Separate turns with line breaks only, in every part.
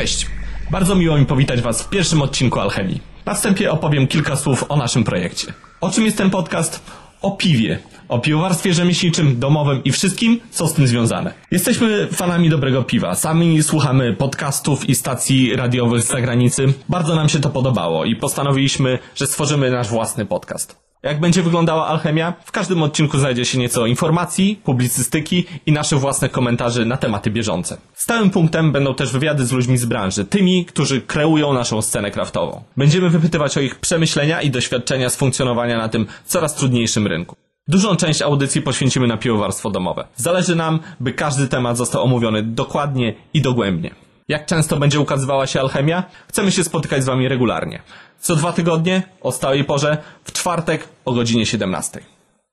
Cześć. Bardzo miło mi powitać Was w pierwszym odcinku Alchemii. Na wstępie opowiem kilka słów o naszym projekcie. O czym jest ten podcast? O piwie. O piwowarstwie rzemieślniczym, domowym i wszystkim, co z tym związane. Jesteśmy fanami dobrego piwa. Sami słuchamy podcastów i stacji radiowych z zagranicy. Bardzo nam się to podobało i postanowiliśmy, że stworzymy nasz własny podcast. Jak będzie wyglądała alchemia? W każdym odcinku znajdzie się nieco informacji, publicystyki i naszych własnych komentarzy na tematy bieżące. Stałym punktem będą też wywiady z ludźmi z branży, tymi, którzy kreują naszą scenę kraftową. Będziemy wypytywać o ich przemyślenia i doświadczenia z funkcjonowania na tym coraz trudniejszym rynku. Dużą część audycji poświęcimy na piwowarstwo domowe. Zależy nam, by każdy temat został omówiony dokładnie i dogłębnie. Jak często będzie ukazywała się alchemia? Chcemy się spotykać z Wami regularnie. Co dwa tygodnie, o stałej porze, w czwartek o godzinie 17.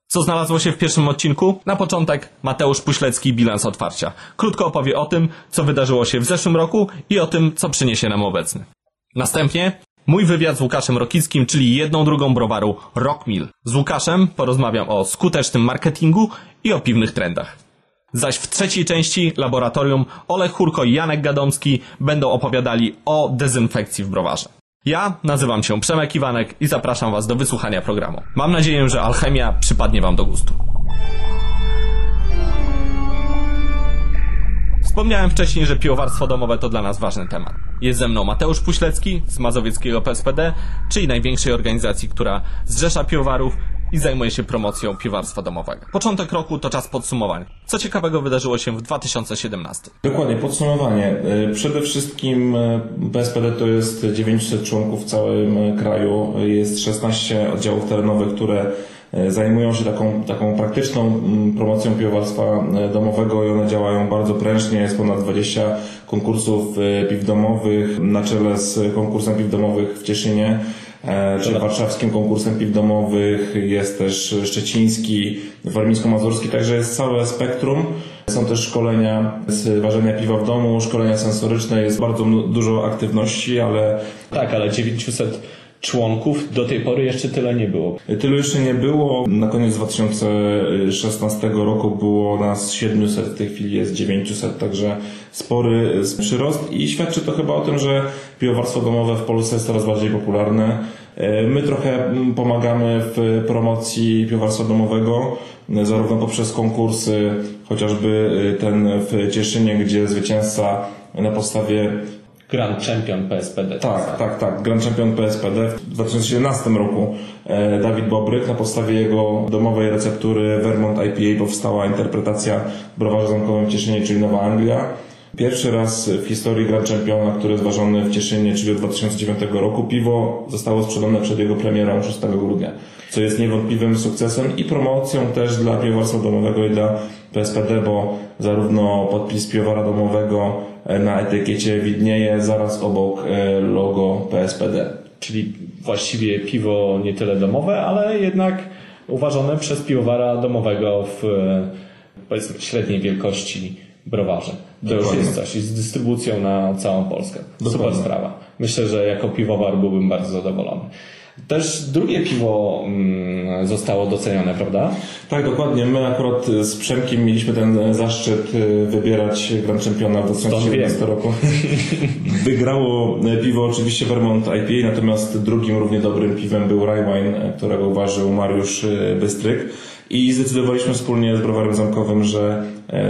Co znalazło się w pierwszym odcinku? Na początek Mateusz Puślecki bilans otwarcia. Krótko opowie o tym, co wydarzyło się w zeszłym roku i o tym, co przyniesie nam obecny. Następnie mój wywiad z Łukaszem Rokickim, czyli jedną drugą browaru Rockmill. Z Łukaszem porozmawiam o skutecznym marketingu i o piwnych trendach. Zaś w trzeciej części laboratorium Olech Hurko i Janek Gadomski będą opowiadali o dezynfekcji w browarze. Ja nazywam się Przemek Iwanek i zapraszam Was do wysłuchania programu. Mam nadzieję, że alchemia przypadnie Wam do gustu. Wspomniałem wcześniej, że piwowarstwo domowe to dla nas ważny temat. Jest ze mną Mateusz Puślecki z Mazowieckiego PSPD, czyli największej organizacji, która zrzesza piwowarów i zajmuje się promocją piwarstwa domowego. Początek roku to czas podsumowań. Co ciekawego wydarzyło się w 2017?
Dokładnie, podsumowanie. Y, Przede wszystkim y, PSPD to jest 900 członków w całym kraju, jest 16 oddziałów terenowych, które zajmują się taką, taką praktyczną mm, promocją piwowarstwa domowego i one działają bardzo prężnie. Jest ponad 20 konkursów piw domowych na czele z konkursem piw domowych w Cieszynie e, czy warszawskim konkursem piw domowych, jest też szczeciński, warmińsko-mazurski, także jest całe spektrum. Są też szkolenia z ważenia piwa w domu, szkolenia sensoryczne, jest bardzo dużo aktywności, ale
Tak, ale 900 członków do tej pory jeszcze tyle nie było.
tylu jeszcze nie było. Na koniec 2016 roku było nas 700, w tej chwili jest 900, także spory przyrost i świadczy to chyba o tym, że piwowarstwo domowe w Polsce jest coraz bardziej popularne. E, My trochę pomagamy w promocji piwowarstwa domowego, e, zarówno poprzez konkursy, chociażby e, ten w Cieszynie, gdzie zwycięzca na podstawie
Grand Champion PSPD.
tak, tak, tak. Grand Champion PSPD w 2017 roku e, Dawid Bobryk na podstawie jego domowej receptury Vermont IPA powstała interpretacja w browarze zamkowym w Cieszynie, czyli Nowa Anglia. Pierwszy raz w historii Grand Championa, który jest ważony w Cieszynie, czyli od 2009 roku, piwo zostało sprzedane przed jego premierą 6 grudnia, co jest niewątpliwym sukcesem i promocją też dla piwowarstwa domowego i dla PSPD, bo zarówno podpis piwowara domowego e, na etykiecie widnieje zaraz obok e, logo PSPD.
Czyli właściwie piwo nie tyle domowe, ale jednak uważane przez piwowara domowego w e, powiedzmy średniej wielkości browarze. To już
Dokładnie.
jest coś. I z dystrybucją na całą Polskę. Super
Dokładnie.
sprawa. Myślę, że jako piwowar byłbym bardzo zadowolony. Też drugie piwo mm, zostało docenione, prawda?
Tak, dokładnie. My akurat z Przemkiem mieliśmy ten zaszczyt y, wybierać Grand Championa w 2017 roku. Wygrało e, piwo oczywiście Vermont IPA, natomiast drugim równie dobrym piwem był Rye Wine, którego uważał Mariusz y, Bystryk. I zdecydowaliśmy wspólnie z Browarem Zamkowym, że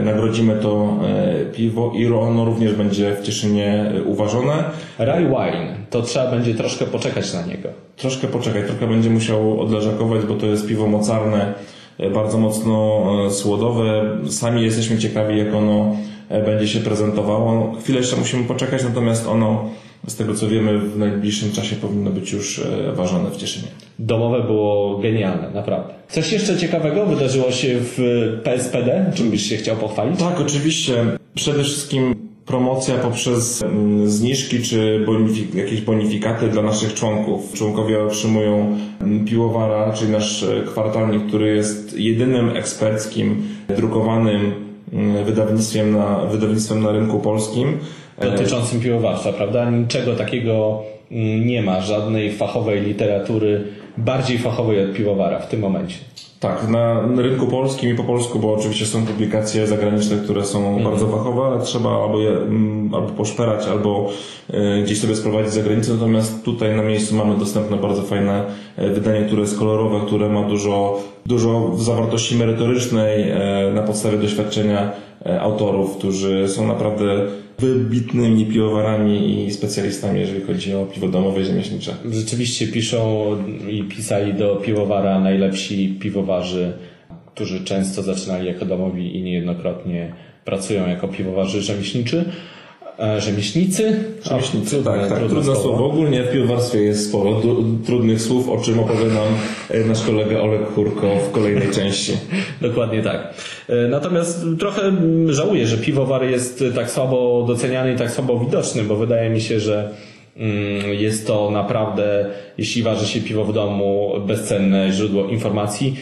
nagrodzimy to piwo i ono również będzie w Cieszynie uważone.
Rye Wine. To trzeba będzie troszkę poczekać na niego.
Troszkę poczekać, trochę będzie musiał odleżakować, bo to jest piwo mocarne, e, bardzo mocno e, słodowe. Sami jesteśmy ciekawi, jak ono e, będzie się prezentowało. Chwilę jeszcze musimy poczekać, natomiast ono, z tego co wiemy, w najbliższym czasie powinno być już ważone w Cieszynie.
Domowe było genialne, naprawdę. Coś jeszcze ciekawego wydarzyło się w PSPD? Czym byś się chciał pochwalić?
Tak, oczywiście. Przede wszystkim promocja poprzez mm, zniżki czy bonifik- jakieś bonifikaty dla naszych członków. Członkowie otrzymują mm, piłowara, czyli nasz e, kwartalnik, który jest jedynym eksperckim, drukowanym mm, wydawnictwem na, wydawnictwem na rynku polskim. E,
Dotyczącym piwowarstwa, prawda? Niczego takiego nie ma, żadnej fachowej literatury bardziej fachowej od piwowara w tym momencie.
Tak, na rynku polskim i po polsku, bo oczywiście są publikacje zagraniczne, które są bardzo fachowe, ale trzeba albo je mm, albo poszperać, albo e, gdzieś sobie sprowadzić za granicę. Natomiast tutaj na miejscu mamy dostępne bardzo fajne e, wydanie, które jest kolorowe, które ma dużo, dużo zawartości merytorycznej e, na podstawie doświadczenia autorów, którzy są naprawdę wybitnymi piwowarami i specjalistami, jeżeli chodzi o piwo domowe i rzemieślnicze.
Rzeczywiście piszą i pisali do piwowara najlepsi piwowarzy, którzy często zaczynali jako domowi i niejednokrotnie pracują jako piwowarzy rzemieślniczy. E, Rzemieślnicy?
Rzemieślnicy,
O,
tak, tak. Trudne słowo. Ogólnie w piwowarstwie jest sporo trudnych słów, o czym opowie nam e, nasz kolega Olek Kurko w kolejnej części.
Dokładnie tak. E, Natomiast trochę żałuję, że piwowar jest tak słabo doceniany i tak słabo widoczny, bo wydaje mi się, że mm, jest to naprawdę, jeśli waży się piwo w domu, bezcenne źródło informacji.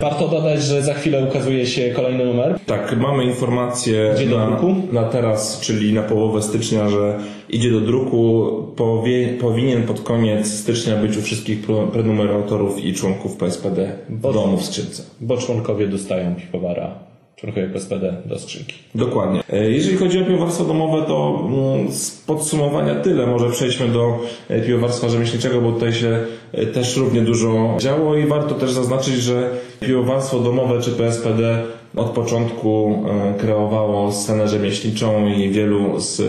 Warto dodać, że za chwilę ukazuje się kolejny numer.
Tak, mamy informację
Idzie do
na,
druku?
na teraz, czyli na połowę stycznia, że idzie do druku. Powie, powinien pod koniec stycznia być u wszystkich prenumeratorów i członków PSPD w domu w skrzynce.
Bo członkowie dostają piwowara, członkowie PSPD do skrzynki.
Dokładnie. E, Jeżeli chodzi o piwowarstwo domowe, to mm, z podsumowania tyle. Może przejdźmy do e, piwowarstwa rzemieślniczego, bo tutaj się e, też równie dużo działo i warto też zaznaczyć, że piwowarstwo domowe czy PSPD od początku e, kreowało scenę rzemieślniczą i wielu z e,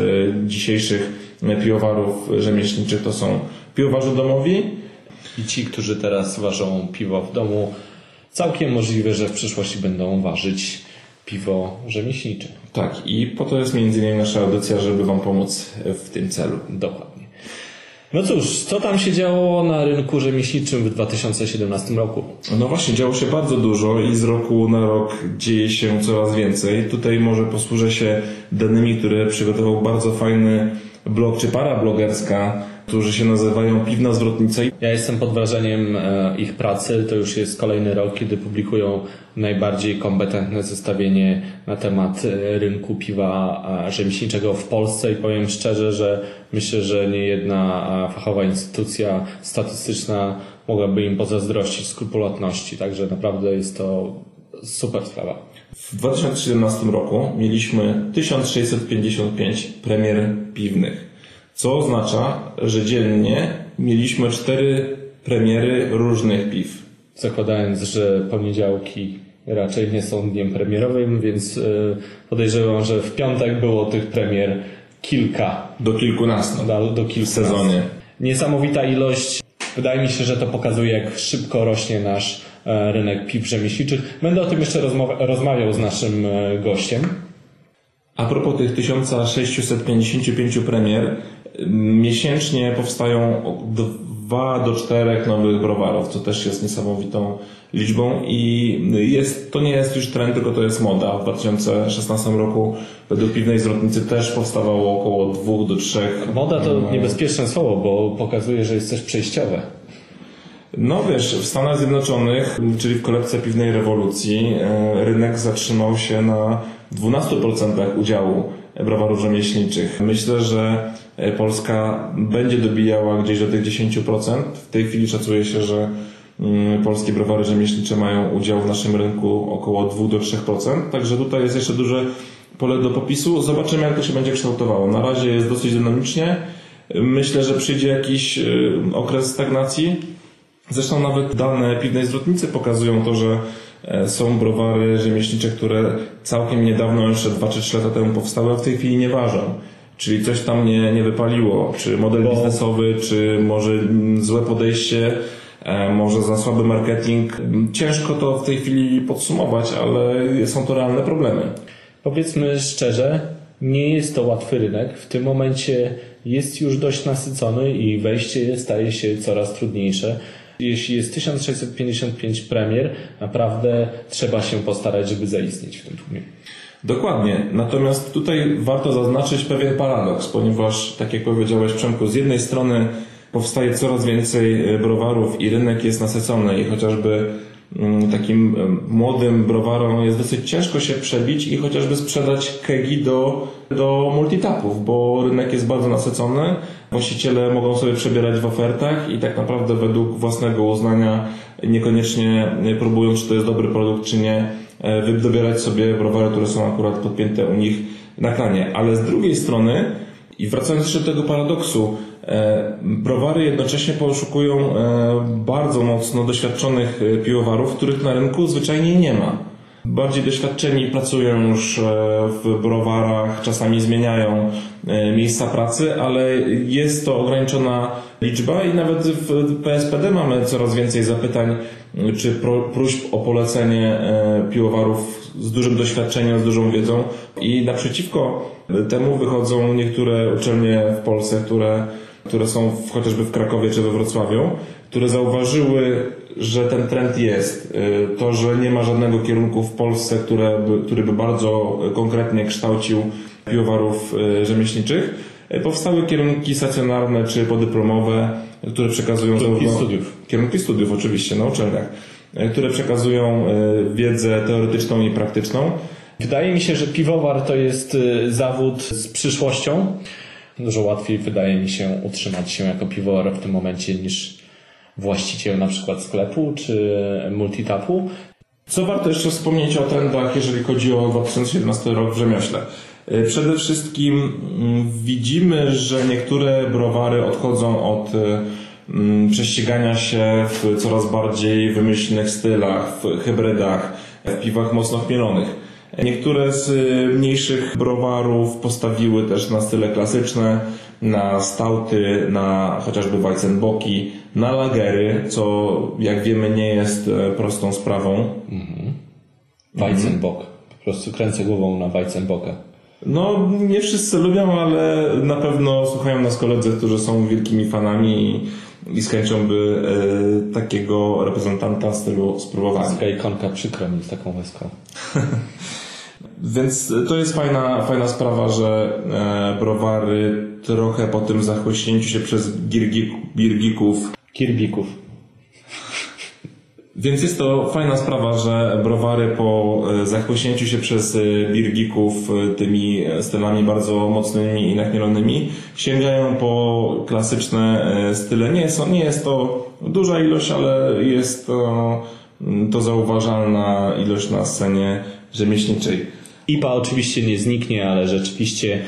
dzisiejszych piwowarów rzemieślniczych to są piwowarzy domowi,
I ci, którzy teraz ważą piwo w domu, całkiem możliwe, że w przyszłości będą ważyć piwo rzemieślnicze.
Tak, i po to jest między innymi nasza audycja, żeby Wam pomóc w tym celu.
Dokładnie. No cóż, co tam się działo na rynku rzemieślniczym w 2017 roku?
No właśnie, działo się bardzo dużo i z roku na rok dzieje się coraz więcej. Tutaj może posłużę się danymi, które przygotował bardzo fajny blog czy para blogerska, którzy się nazywają Piwna Zwrotnica.
Ja jestem pod wrażeniem e, ich pracy. To już jest kolejny rok, kiedy publikują najbardziej kompetentne zestawienie na temat e, rynku piwa e, rzemieślniczego w Polsce i powiem szczerze, że myślę, że nie jedna fachowa instytucja statystyczna mogłaby im pozazdrościć skrupulatności. Także naprawdę jest to super sprawa.
W 2017 roku mieliśmy 1655 premier piwnych, co oznacza, że dziennie mieliśmy cztery premiery różnych piw.
Zakładając, że poniedziałki raczej nie są dniem premierowym, więc e, podejrzewam, że w piątek było tych premier kilka
Do kilkunastu.
do, do kilku
W sezonie.
Niesamowita ilość. Wydaje mi się, że to pokazuje, jak szybko rośnie nasz e, rynek piw rzemieślniczych. Będę o tym jeszcze rozmaw- rozmawiał z naszym e, gościem.
A propos tych 1655 premier, miesięcznie powstają 2 do 4 nowych browarów, co też jest niesamowitą liczbą i jest, to nie jest już trend, tylko to jest moda. W 2016 roku według Piwnej Zwrotnicy też powstawało około 2 do 3.
Moda to niebezpieczne słowo, bo pokazuje, że jest coś przejściowe.
No wiesz, w Stanach Zjednoczonych, czyli w kolebce piwnej rewolucji, e, rynek zatrzymał się na 12% udziału browarów rzemieślniczych. Myślę, że Polska będzie dobijała gdzieś do tych 10%. W tej chwili szacuje się, że mm, polskie browary rzemieślnicze mają udział w naszym rynku około 2 do 3%. Także tutaj jest jeszcze duże pole do popisu. Zobaczymy, jak to się będzie kształtowało. Na razie jest dosyć dynamicznie. Myślę, że przyjdzie jakiś e, okres stagnacji. Zresztą nawet dane piwnej zwrotnicy pokazują to, że e, są browary rzemieślnicze, które całkiem niedawno, jeszcze 2 czy 3 lata temu powstały, a w tej chwili nie ważą. Czyli coś tam nie, nie wypaliło. Czy model
Bo-
biznesowy, czy może złe podejście, e, może za słaby marketing. Ciężko to w tej chwili podsumować, ale są to realne problemy.
Powiedzmy szczerze, nie jest to łatwy rynek. W tym momencie jest już dość nasycony i wejście staje się coraz trudniejsze. Jeśli jest 1655 premier, naprawdę trzeba się postarać, żeby zaistnieć w tym tłumie.
Dokładnie. Natomiast tutaj warto zaznaczyć pewien paradoks, ponieważ, tak jak powiedziałeś Przemku, z jednej strony powstaje coraz więcej e, browarów i rynek jest nasycony i chociażby mm, takim em, młodym browarom jest dosyć ciężko się przebić i chociażby sprzedać kegi do, do multitapów, bo rynek jest bardzo nasycony. Właściciele mogą sobie przebierać w ofertach i tak naprawdę według własnego uznania niekoniecznie próbują, czy to jest dobry produkt, czy nie, e, dobierać sobie browary, które są akurat podpięte u nich na kranie. Ale z drugiej strony, i wracając jeszcze do tego paradoksu, e, browary jednocześnie poszukują e, bardzo mocno doświadczonych e, piwowarów, których na rynku zwyczajnie nie ma. Bardziej doświadczeni pracują już e, w browarach, czasami zmieniają e, miejsca pracy, ale jest to ograniczona liczba i nawet w PSPD mamy coraz więcej zapytań czy próśb o polecenie e, piwowarów z dużym doświadczeniem, z dużą wiedzą. I naprzeciwko temu wychodzą niektóre uczelnie w Polsce, które, które są w, chociażby w Krakowie czy we Wrocławiu, które zauważyły, że ten trend jest. Y, To, że nie ma żadnego kierunku w Polsce, które by, który by bardzo konkretnie kształcił piwowarów y, rzemieślniczych. Y, Powstały kierunki stacjonarne czy podyplomowe, które przekazują
Kierunki
zarówno-
studiów.
Kierunki studiów oczywiście na uczelniach, które przekazują wiedzę teoretyczną i praktyczną.
Wydaje mi się, że piwowar to jest zawód z przyszłością. Dużo łatwiej wydaje mi się utrzymać się jako piwowar w tym momencie niż właściciel na przykład sklepu czy multitapu.
Co warto jeszcze wspomnieć o trendach, jeżeli chodzi o 2017 rok w rzemiośle? Y, Przede wszystkim mm, widzimy, że niektóre browary odchodzą od y, mm, prześcigania się w coraz bardziej wymyślnych stylach, w hybrydach, w piwach mocno chmielonych. Niektóre z y, mniejszych browarów postawiły też na style klasyczne, na stauty, na chociażby Weizenboki, na lagery, co jak wiemy nie jest e, prostą sprawą.
Weizenbock. Po prostu kręcę głową na Weizenbocka.
No, nie wszyscy lubią, ale na pewno słuchają nas koledzy, którzy są wielkimi fanami i, i z by e, takiego reprezentanta stylu spróbowali.
Taka ikonka przykro mi z taką łezką.
Więc to jest fajna, fajna sprawa, że e, browary trochę po tym zachłyśnięciu się przez girgi, birgików
Kirbików.
Więc jest to fajna sprawa, że browary po e, zachłyśnięciu się przez e, birgików e, tymi e, stylami bardzo mocnymi i nachmielonymi sięgają po klasyczne e, style. Nie jest, nie jest to duża ilość, ale jest to, mm, to zauważalna ilość na scenie rzemieślniczej.
IPA oczywiście nie zniknie, ale rzeczywiście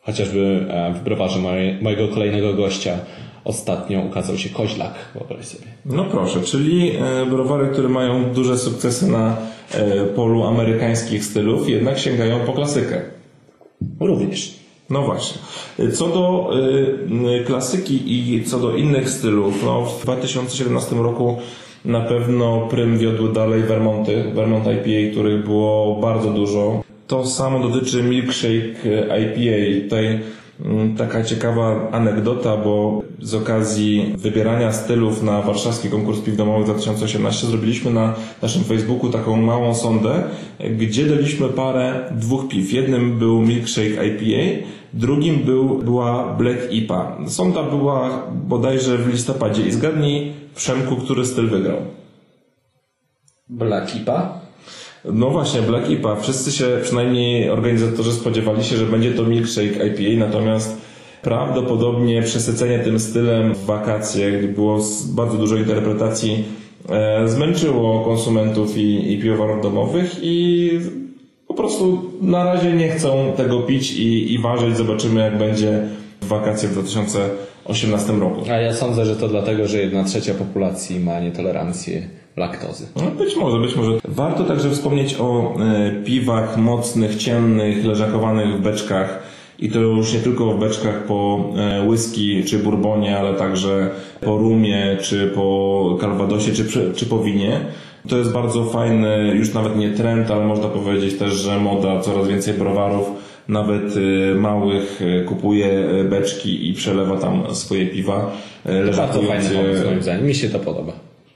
chociażby e, w browarze moje, mojego kolejnego gościa ostatnio ukazał się koźlak, wyobraź sobie.
No proszę, czyli e, browary, które mają duże sukcesy na e, polu amerykańskich stylów, jednak sięgają po klasykę.
Również.
No właśnie. Co do klasyki i co do innych stylów, no w 2017 roku na pewno prym wiodły dalej Vermonty, Vermont IPA, których było bardzo dużo. To samo dotyczy Milkshake IPA. Tutaj mm, taka ciekawa anegdota, bo z okazji wybierania stylów na warszawski konkurs piw domowych 2018 zrobiliśmy na naszym Facebooku taką małą sondę, gdzie daliśmy parę dwóch piw. Jednym był Milkshake IPA, drugim był, była Black IPA. Sonda była bodajże w listopadzie i zgadnij Przemku, który styl wygrał.
Black IPA?
No właśnie, Black IPA. Wszyscy się, przynajmniej organizatorzy spodziewali się, że będzie to Milkshake IPA, natomiast prawdopodobnie przesycenie tym stylem w wakacje, gdzie było bardzo dużo interpretacji, e, zmęczyło konsumentów i, i piwowarów domowych i po prostu na razie nie chcą tego pić i, i ważyć. Zobaczymy, jak będzie w wakacje w 2018 roku.
A ja sądzę, że to dlatego, że jedna trzecia populacji ma nietolerancję laktozy.
No, być może, być może. Warto także wspomnieć o e, piwach mocnych, ciemnych, leżakowanych w beczkach. I to już nie tylko w beczkach po e, whisky czy bourbonie, ale także po rumie, czy po calvadosie, czy, czy po winie. To jest bardzo fajny, już nawet nie trend, ale można powiedzieć też, że moda, coraz więcej browarów, nawet e, małych, kupuje beczki i przelewa tam swoje piwa.
Bardzo
leżakując je-
pomysł moim zdaniem. Mi się to podoba.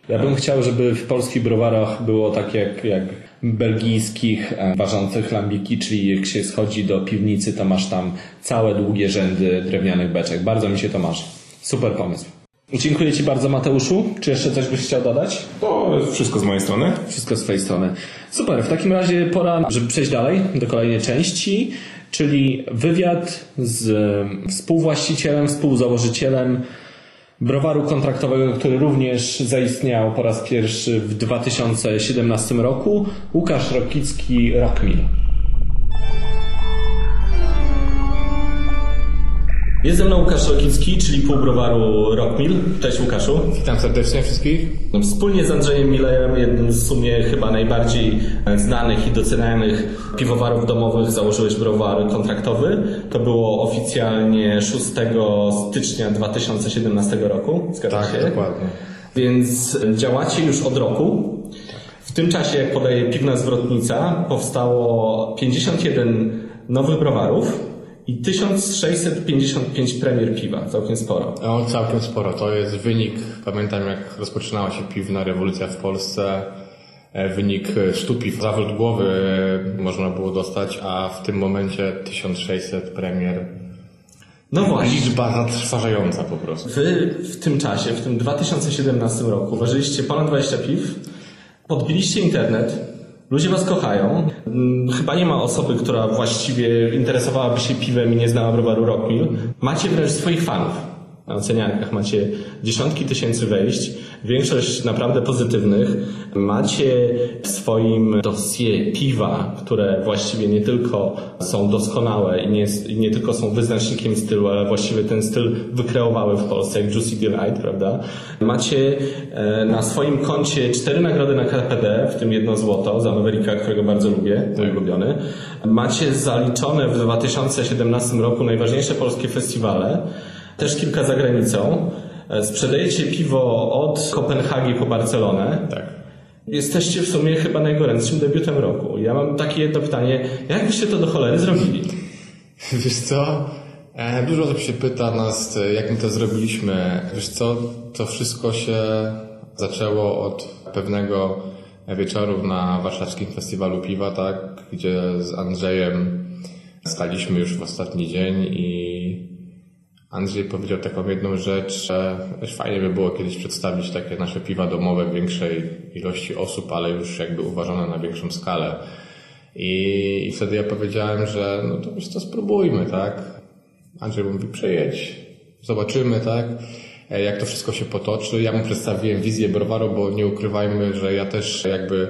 Ja bym chciał, żeby w polskich browarach było tak jak, jak belgijskich e, ważących lambiki, czyli jak się schodzi do piwnicy, to masz tam całe długie rzędy drewnianych beczek. Bardzo mi się to marzy. Super pomysł. Dziękuję Ci bardzo Mateuszu. Czy jeszcze coś byś chciał dodać?
To wszystko z mojej strony.
Wszystko z Twojej strony. Super, w takim razie pora, żeby przejść dalej do kolejnej części, czyli wywiad z współwłaścicielem, współzałożycielem browaru kontraktowego, który również zaistniał po raz pierwszy w 2017 roku, Łukasz Rokicki Rockmill. Jest ze mną Łukasz Rokicki, czyli półbrowaru Rockmill. Cześć Łukaszu.
Witam serdecznie wszystkich.
No, Wspólnie z Andrzejem Millejem, jednym z sumie chyba najbardziej znanych i docenianych piwowarów domowych, założyłeś browar kontraktowy. To było oficjalnie 6 stycznia 2017 roku. Zgadza
Tak,
się?
dokładnie.
Więc działacie już od roku. W tym czasie, jak podaje piwna zwrotnica, powstało 51 nowych browarów i 1655 premier piwa. Całkiem sporo.
O, całkiem sporo. To jest wynik, pamiętam jak rozpoczynała się piwna rewolucja w Polsce, e, wynik 100 piw. Zawrót głowy e, można było dostać, a w tym momencie 1600 premier.
No właśnie.
Liczba zatrważająca po prostu.
Wy w tym czasie, w tym 2017 roku, ważyliście ponad 20 piw, podbiliście internet, ludzie was kochają. Mm, Chyba nie ma osoby, która właściwie interesowałaby się piwem i nie znała browaru Rockmill. Macie wręcz swoich fanów. Na oceniarkach macie dziesiątki tysięcy wejść, większość naprawdę pozytywnych. Macie w swoim dosie piwa, które właściwie nie tylko są doskonałe i nie, i nie tylko są wyznacznikiem stylu, ale właściwie ten styl wykreowały w Polsce, jak Juicy Delight, prawda? Macie e, na swoim koncie cztery nagrody na KPD, w tym jedno złoto za Mavericka, którego bardzo lubię, mój ulubiony. Macie zaliczone w 2017 roku najważniejsze polskie festiwale, też kilka za granicą. E, Sprzedajecie piwo od Kopenhagi po Barcelonę.
Tak.
Jesteście w sumie chyba najgorętszym debiutem roku. Ja mam takie jedno pytanie, jak byście to do cholery zrobili?
Wiesz co? E, Dużo osób się pyta nas, e, jak my to zrobiliśmy. Wiesz co? To wszystko się zaczęło od pewnego wieczoru na warszawskim festiwalu piwa, tak? Gdzie z Andrzejem staliśmy już w ostatni dzień i Andrzej powiedział taką jedną rzecz, że fajnie by było kiedyś przedstawić takie nasze piwa domowe w większej ilości osób, ale już jakby uważane na większą skalę. I, I wtedy ja powiedziałem, że no to wiesz co, spróbujmy, tak? Andrzej mówi, przyjedź, zobaczymy, tak? E, Jak to wszystko się potoczy. Ja mu przedstawiłem wizję browaru, bo nie ukrywajmy, że ja też jakby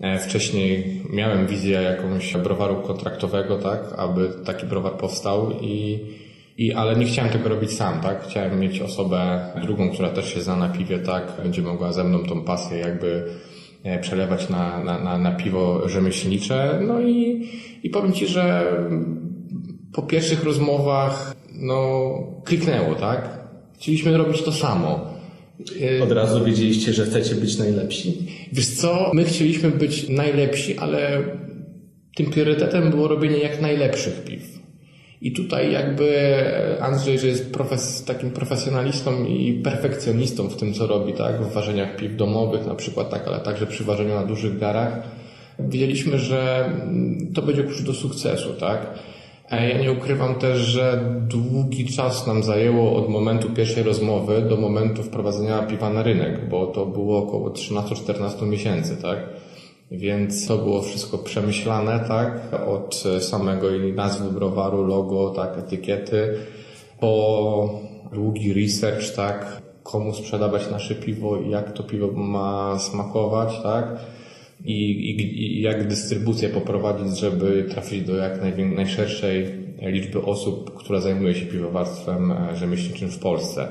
e, wcześniej miałem wizję jakąś browaru kontraktowego, tak? Aby taki browar powstał i, i ale nie chciałem tego robić sam, tak? Chciałem mieć osobę drugą, która też się zna na piwie, tak? Będzie mogła ze mną tą pasję jakby e, przelewać na, na, na, na piwo rzemieślnicze. No i, i powiem Ci, że po pierwszych rozmowach no, kliknęło, tak? Chcieliśmy robić to samo. E,
Od razu wiedzieliście, że chcecie być najlepsi.
Wiesz co, my chcieliśmy być najlepsi, ale tym priorytetem było robienie jak najlepszych piw. I tutaj jakby Andrzej, że jest profes, takim profesjonalistą i perfekcjonistą w tym, co robi, tak? W ważeniach piw domowych na przykład, tak, ale także przy ważeniu na dużych garach. Wiedzieliśmy, że mm, to będzie klucz do sukcesu, tak? E, Ja nie ukrywam też, że długi czas nam zajęło od momentu pierwszej rozmowy do momentu wprowadzenia piwa na rynek, bo to było około 13-14 miesięcy, tak? Więc to było wszystko przemyślane, tak? Od samego jej nazwy browaru, logo, tak, etykiety, po długi research, tak? Komu sprzedawać nasze piwo i jak to piwo ma smakować, tak? I, i, i jak dystrybucję poprowadzić, żeby trafić do jak najszerszej liczby osób, która zajmuje się piwowarstwem e, rzemieślniczym w Polsce.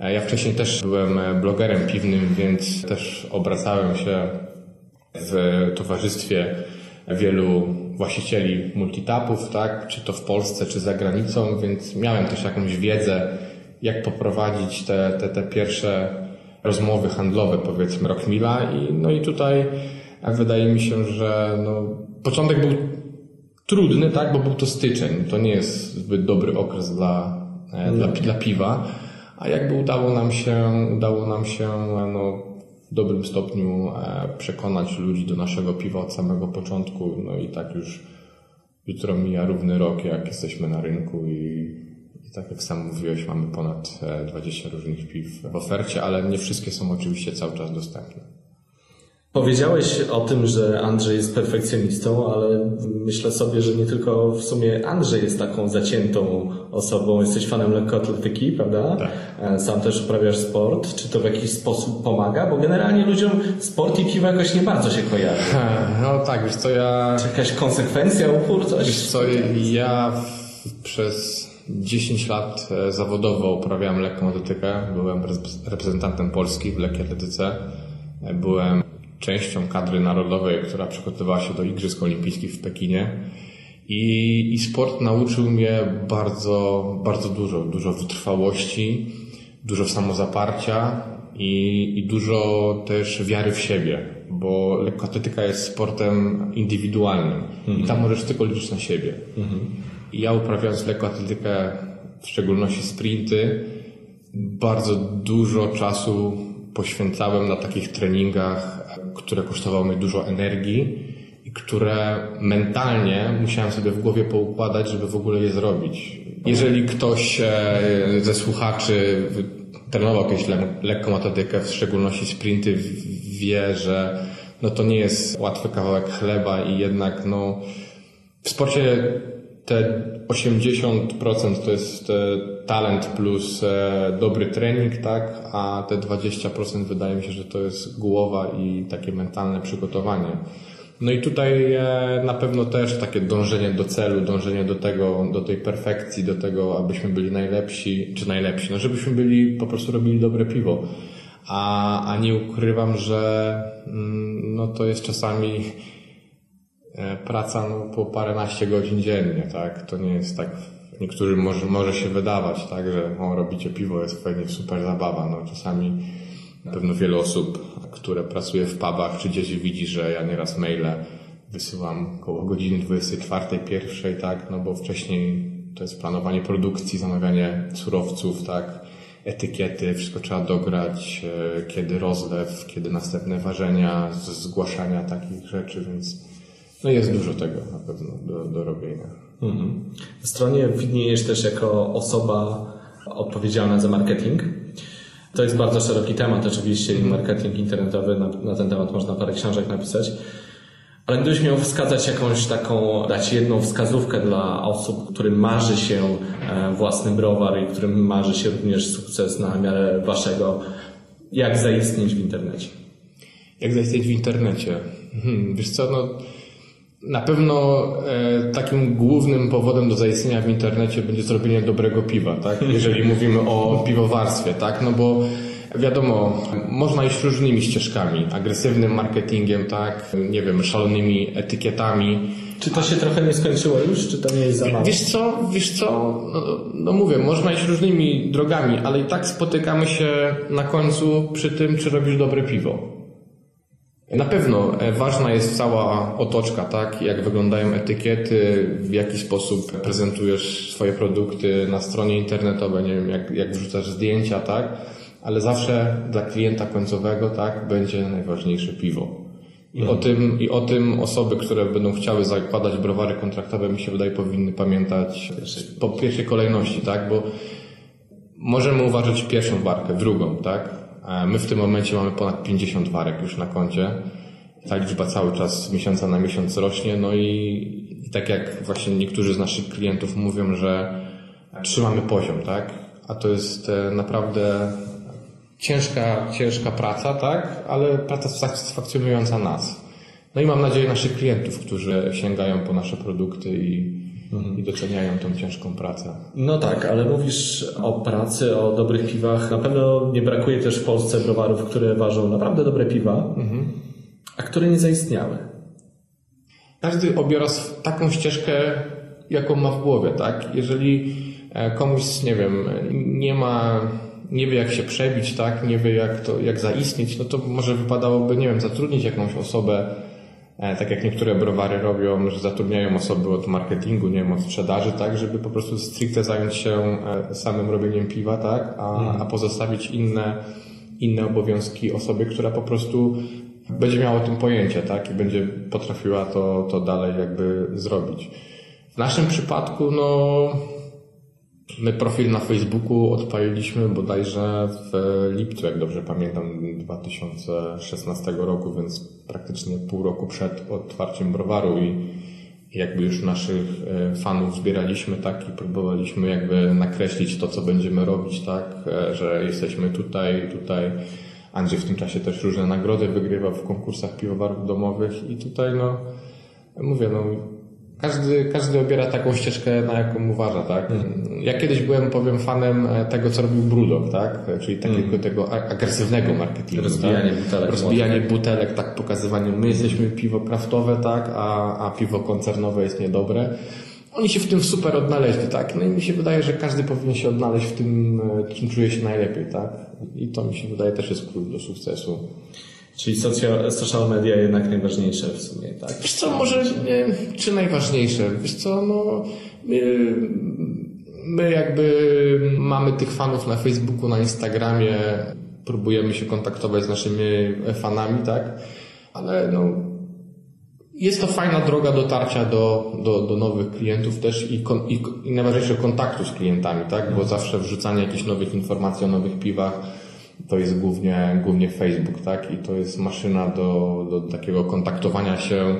E, Ja wcześniej też byłem e, blogerem piwnym, więc też obracałem się w towarzystwie wielu właścicieli multitapów, tak, czy to w Polsce, czy za granicą, więc miałem też jakąś wiedzę, jak poprowadzić te, te, te pierwsze rozmowy handlowe, powiedzmy, Rockmilla i no i tutaj wydaje mi się, że no, początek był trudny, tak, bo był to styczeń, to nie jest zbyt dobry okres dla, e, dla, dla piwa, a jakby udało nam się, udało nam się no, dobrym stopniu e, przekonać ludzi do naszego piwa od samego początku, no i tak już jutro mija równy rok, jak jesteśmy na rynku i, I tak jak sam mówiłeś, mamy ponad e, 20 różnych piw w ofercie, ale nie wszystkie są oczywiście cały czas dostępne.
Powiedziałeś o tym, że Andrzej jest perfekcjonistą, ale myślę sobie, że nie tylko w sumie Andrzej jest taką zaciętą osobą. Jesteś fanem lekkoatletyki, prawda? Tak. Sam też uprawiasz sport. Czy to w jakiś sposób pomaga? Bo generalnie ludziom sport i piwo jakoś nie bardzo się kojarzy.
No tak, wiesz co, ja...
Czy jakaś konsekwencja, upór, coś?
Wiesz co, ja przez 10 lat e, zawodowo uprawiałem lekką atletykę. Byłem reprezentantem Polski w lekkiej atletyce. E, byłem częścią kadry narodowej, która przygotowywała się do Igrzysk Olimpijskich w Pekinie. I, I sport nauczył mnie bardzo, bardzo dużo. Dużo wytrwałości, dużo samozaparcia i, i dużo też wiary w siebie, bo lekkoatletyka jest sportem indywidualnym mhm. i tam możesz tylko liczyć na siebie. Mhm. I ja uprawiając lekkoatletykę, w szczególności sprinty, bardzo dużo czasu poświęcałem na takich treningach, które kosztowały mnie dużo energii i które mentalnie musiałem sobie w głowie poukładać, żeby w ogóle je zrobić. Jeżeli ktoś e, ze słuchaczy trenował jakąś lekką atletykę, w szczególności sprinty, wie, że no to nie jest łatwy kawałek chleba i jednak no w sporcie te 80% to jest e, talent plus e, dobry trening, tak, a te 20% wydaje mi się, że to jest głowa i takie mentalne przygotowanie. No i tutaj e, na pewno też takie dążenie do celu, dążenie do tego, do tej perfekcji, do tego, abyśmy byli najlepsi, czy najlepsi, no żebyśmy byli, po prostu robili dobre piwo. A, a nie ukrywam, że mm, no to jest czasami praca no, po paręnaście godzin dziennie, tak? To nie jest tak, niektórym może, może się wydawać, tak, że o, robicie piwo, jest fajnie, super zabawa. No, czasami na pewno wiele osób, które pracuje w pubach, czy gdzieś widzi, że ja nieraz maile wysyłam około godziny 24, pierwszej, tak, no bo wcześniej to jest planowanie produkcji, zamawianie surowców, tak, etykiety, wszystko trzeba dograć, e, kiedy rozlew, kiedy następne ważenia, zgłaszania takich rzeczy, więc no jest dużo tego na pewno do, do robienia. Mhm.
W stronie widniejesz też jako osoba odpowiedzialna za marketing. To jest bardzo szeroki temat oczywiście i mhm. marketing internetowy, na, na ten temat można parę książek napisać. Ale gdybyś miał wskazać jakąś taką, dać jedną wskazówkę dla osób, którym marzy się e, własny browar i którym marzy się również sukces na miarę waszego, jak zaistnieć w internecie?
Jak zaistnieć w internecie? Hmm, wiesz co, no na pewno e, takim głównym powodem do zaistnienia w internecie będzie zrobienie dobrego piwa, tak? Jeżeli mówimy o piwowarstwie, tak? No bo wiadomo, można iść różnymi ścieżkami, agresywnym marketingiem, tak? Nie wiem, szalonymi etykietami.
Czy to się trochę nie skończyło już, czy to nie jest za mało?
Wiesz co, wiesz co, no, no mówię, można iść różnymi drogami, ale i tak spotykamy się na końcu przy tym, czy robisz dobre piwo. Na pewno e, ważna jest cała otoczka, tak? Jak wyglądają etykiety, w jaki sposób prezentujesz swoje produkty na stronie internetowej, nie wiem, jak, jak wrzucasz zdjęcia, tak? Ale zawsze dla klienta końcowego, tak, będzie najważniejsze piwo. I, mhm. o tym, I o tym osoby, które będą chciały zakładać browary kontraktowe, mi się wydaje, powinny pamiętać po pierwszej kolejności, tak? Bo możemy uważać pierwszą barkę, drugą, tak? My w tym momencie mamy ponad 50 warek już na koncie. Ta liczba cały czas z miesiąca na miesiąc rośnie, no i, i tak jak właśnie niektórzy z naszych klientów mówią, że trzymamy poziom, tak? A to jest e, naprawdę ciężka, ciężka praca, tak? Ale praca satysfakcjonująca nas. No i mam nadzieję naszych klientów, którzy sięgają po nasze produkty i, mhm. i doceniają tą ciężką pracę.
No tak, ale mówisz o pracy, o dobrych piwach. Na pewno nie brakuje też w Polsce browarów, które ważą naprawdę dobre piwa, mhm. a które nie zaistniały.
Każdy obiera taką ścieżkę, jaką ma w głowie, tak? Jeżeli e, komuś, nie wiem, nie ma, nie wie jak się przebić, tak? Nie wie jak to, jak zaistnieć, no to może wypadałoby, nie wiem, zatrudnić jakąś osobę, tak jak niektóre browary robią, że zatrudniają osoby od marketingu, nie wiem, od sprzedaży, tak, żeby po prostu stricte zająć się e, samym robieniem piwa, tak, a, mhm. a pozostawić inne, inne obowiązki osoby, która po prostu będzie miała o tym pojęcie, tak, i będzie potrafiła to, to dalej jakby zrobić. W naszym przypadku, no, My profil na Facebooku odpaliliśmy bodajże w lipcu, jak dobrze pamiętam, 2016 roku, więc praktycznie pół roku przed otwarciem browaru i jakby już naszych e, fanów zbieraliśmy, tak, i próbowaliśmy jakby nakreślić to, co będziemy robić, tak, e, że jesteśmy tutaj, tutaj. Andrzej w tym czasie też różne nagrody wygrywał w konkursach piwowarów domowych i tutaj, no, mówię, no, każdy, każdy obiera taką ścieżkę, na jaką uważa, tak? Ja kiedyś byłem, powiem, fanem e, tego, co robił Brudok, tak? Czyli takiego tego a- agresywnego marketingu.
Rozbijanie
tak?
butelek
Rozbijanie butelek, tak, pokazywanie, my jesteśmy piwo kraftowe, tak? A, a piwo koncernowe jest niedobre. Oni się w tym super odnaleźli, tak? No i mi się wydaje, że każdy powinien się odnaleźć w tym, e, czym czuje się najlepiej, tak? I to mi się wydaje też jest klucz do sukcesu.
Czyli social, social media jednak najważniejsze w sumie, tak?
Wiesz co, może nie, czy najważniejsze? Wiesz co, no my, jakby mamy tych fanów na Facebooku, na Instagramie, próbujemy się kontaktować z naszymi fanami, tak? Ale no jest to fajna droga dotarcia do, do, do nowych klientów też i, kon, i, i najważniejsze kontaktu z klientami, tak? Bo zawsze wrzucanie jakichś nowych informacji o nowych piwach to jest głównie, głównie Facebook, tak? I to jest maszyna do, do takiego kontaktowania się,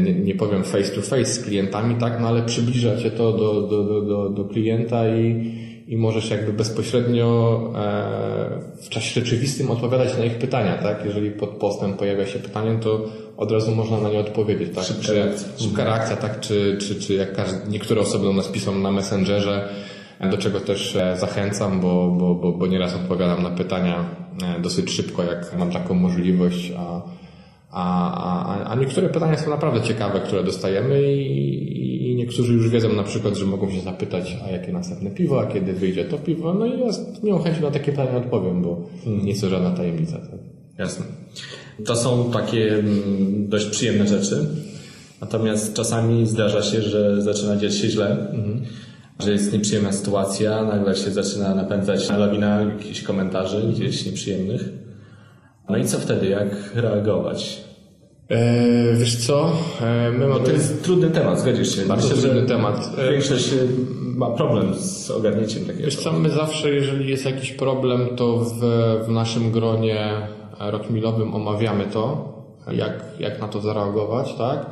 nie, nie powiem face to face z klientami, tak? No ale przybliża cię to do, do, do, do, do klienta i, i możesz jakby bezpośrednio e, w czasie rzeczywistym odpowiadać na ich pytania, tak? Jeżeli pod postem pojawia się pytanie, to od razu można na nie odpowiedzieć, tak?
Szybka
czy,
reakcja.
Szybka reakcja, tak? Czy, czy, czy jak każdy, niektóre osoby do nas piszą na Messengerze, do czego też e, zachęcam, bo, bo, bo, bo nieraz odpowiadam na pytania e, dosyć szybko, jak mam taką możliwość, a, a, a, a niektóre pytania są naprawdę ciekawe, które dostajemy i, i niektórzy już wiedzą na przykład, że mogą się zapytać, a jakie następne piwo, a kiedy wyjdzie to piwo, no i ja z miłą chęcią na takie pytania odpowiem, bo nie jest to żadna tajemnica. Tak?
Jasne. To są takie mm, dość przyjemne rzeczy. Natomiast czasami zdarza się, że zaczyna dziać się źle, że jest nieprzyjemna sytuacja, nagle się zaczyna napędzać lawina jakichś komentarzy gdzieś nieprzyjemnych. No i co wtedy? Jak reagować?
E, wiesz co, e, my mamy...
to jest trudny temat, zgodzisz się?
Bardzo
Myślę,
trudny temat. E,
Większość y, ma problem z ogarnięciem takiego.
Wiesz co, my zawsze, jeżeli jest jakiś problem, to w, w naszym gronie rockmillowym omawiamy to, jak, jak na to zareagować, tak?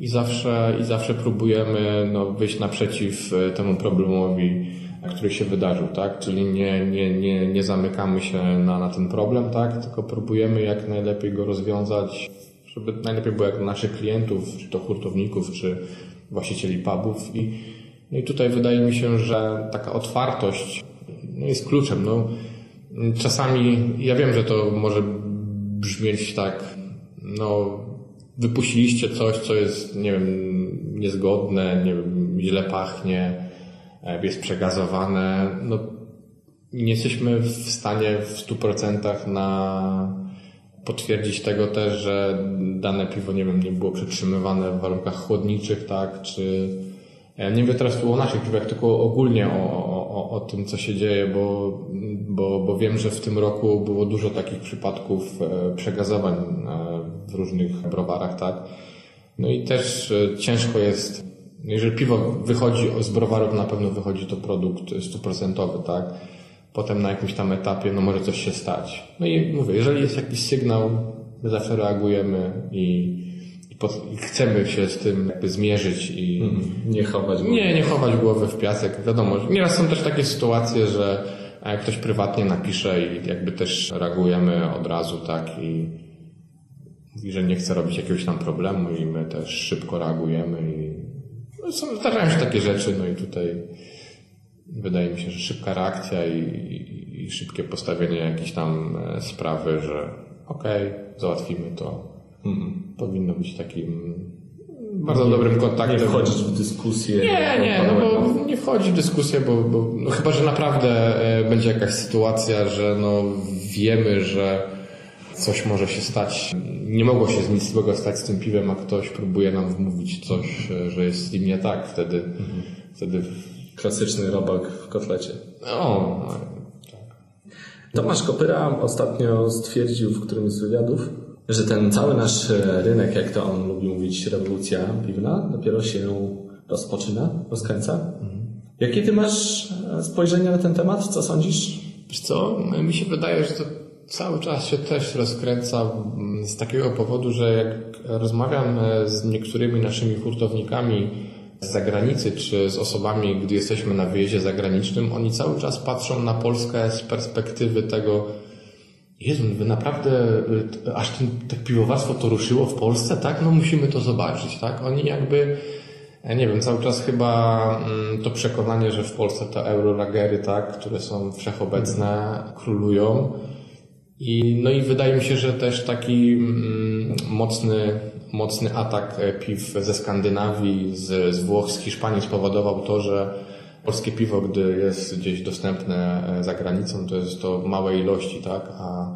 I zawsze, i zawsze próbujemy no, wyjść naprzeciw e, temu problemowi, który się wydarzył, tak? Czyli nie, nie, nie, nie zamykamy się na, na ten problem, tak? Tylko próbujemy jak najlepiej go rozwiązać, żeby najlepiej było jak naszych klientów, czy to hurtowników, czy właścicieli pubów i no i tutaj wydaje mi się, że taka otwartość no, jest kluczem. No, czasami ja wiem, że to może brzmieć tak, no, wypuściliście coś, co jest, nie wiem, niezgodne, nie wiem, źle pachnie, e, jest przegazowane. No, nie jesteśmy w stanie w 100% na potwierdzić tego też, że dane piwo, nie wiem, nie było przetrzymywane w warunkach chłodniczych, tak, czy ja nie mówię teraz tu o naszych piwach, tylko ogólnie o, o, o, tym, co się dzieje, bo, bo, bo wiem, że w tym roku było dużo takich przypadków e, przegazowań e, w różnych browarach, tak. No i też e, ciężko jest, no jeżeli piwo wychodzi z browarów, na pewno wychodzi to produkt stuprocentowy, tak. Potem na jakimś tam etapie, no może coś się stać. No i mówię, jeżeli jest jakiś sygnał, my zawsze reagujemy i, i, chcemy się z tym jakby zmierzyć i,
Nie chować go.
nie, nie chować głowy w piasek. Wiadomo, nieraz są też takie sytuacje, że e, ktoś prywatnie napisze i jakby też reagujemy od razu, tak, i mówi, że nie chce robić jakiegoś tam problemu i my też szybko reagujemy i no, są, zdarzają się takie rzeczy, no i tutaj wydaje mi się, że szybka reakcja i, i, i szybkie postawienie jakiejś tam e, sprawy, że okej, załatwimy to, powinno być takim bardzo dobrym kontaktem.
Nie wchodzić w dyskusję.
Nie, nie, no bo nie wchodzi w dyskusję, bo, bo no chyba, że naprawdę e, będzie jakaś sytuacja, że no wiemy, że coś może się stać, nie mogło się nic złego stać z tym piwem, a ktoś próbuje nam wmówić coś, e, że jest z nim nie tak, wtedy, wtedy
Klasyczny robak w kotlecie.
no,
Tomasz Kopyra ostatnio stwierdził w którymś z wywiadów, że ten cały nasz e, rynek, jak to on lubi mówić, rewolucja piwna, dopiero się rozpoczyna, rozkręca. Jakie ty masz e, spojrzenie na ten temat? Co sądzisz?
Wiesz co, mi się wydaje, że to cały czas się też rozkręca mm, z takiego powodu, że jak rozmawiam e, z niektórymi naszymi hurtownikami z zagranicy, czy z osobami, gdy jesteśmy na wyjeździe zagranicznym, oni cały czas patrzą na Polskę z perspektywy tego, Jezu, wy naprawdę y, aż ten, to piwowarstwo to ruszyło w Polsce, tak? No musimy to zobaczyć, tak? Oni jakby, ja nie wiem, cały czas chyba mm, to przekonanie, że w Polsce te eurolagery, tak, które są wszechobecne, królują. I, no i wydaje mi się, że też taki mm, mocny, mocny atak e, piw ze Skandynawii, z, z Włoch, z Hiszpanii spowodował to, że polskie piwo, gdy jest gdzieś dostępne e, za granicą, to jest to małe ilości, tak? A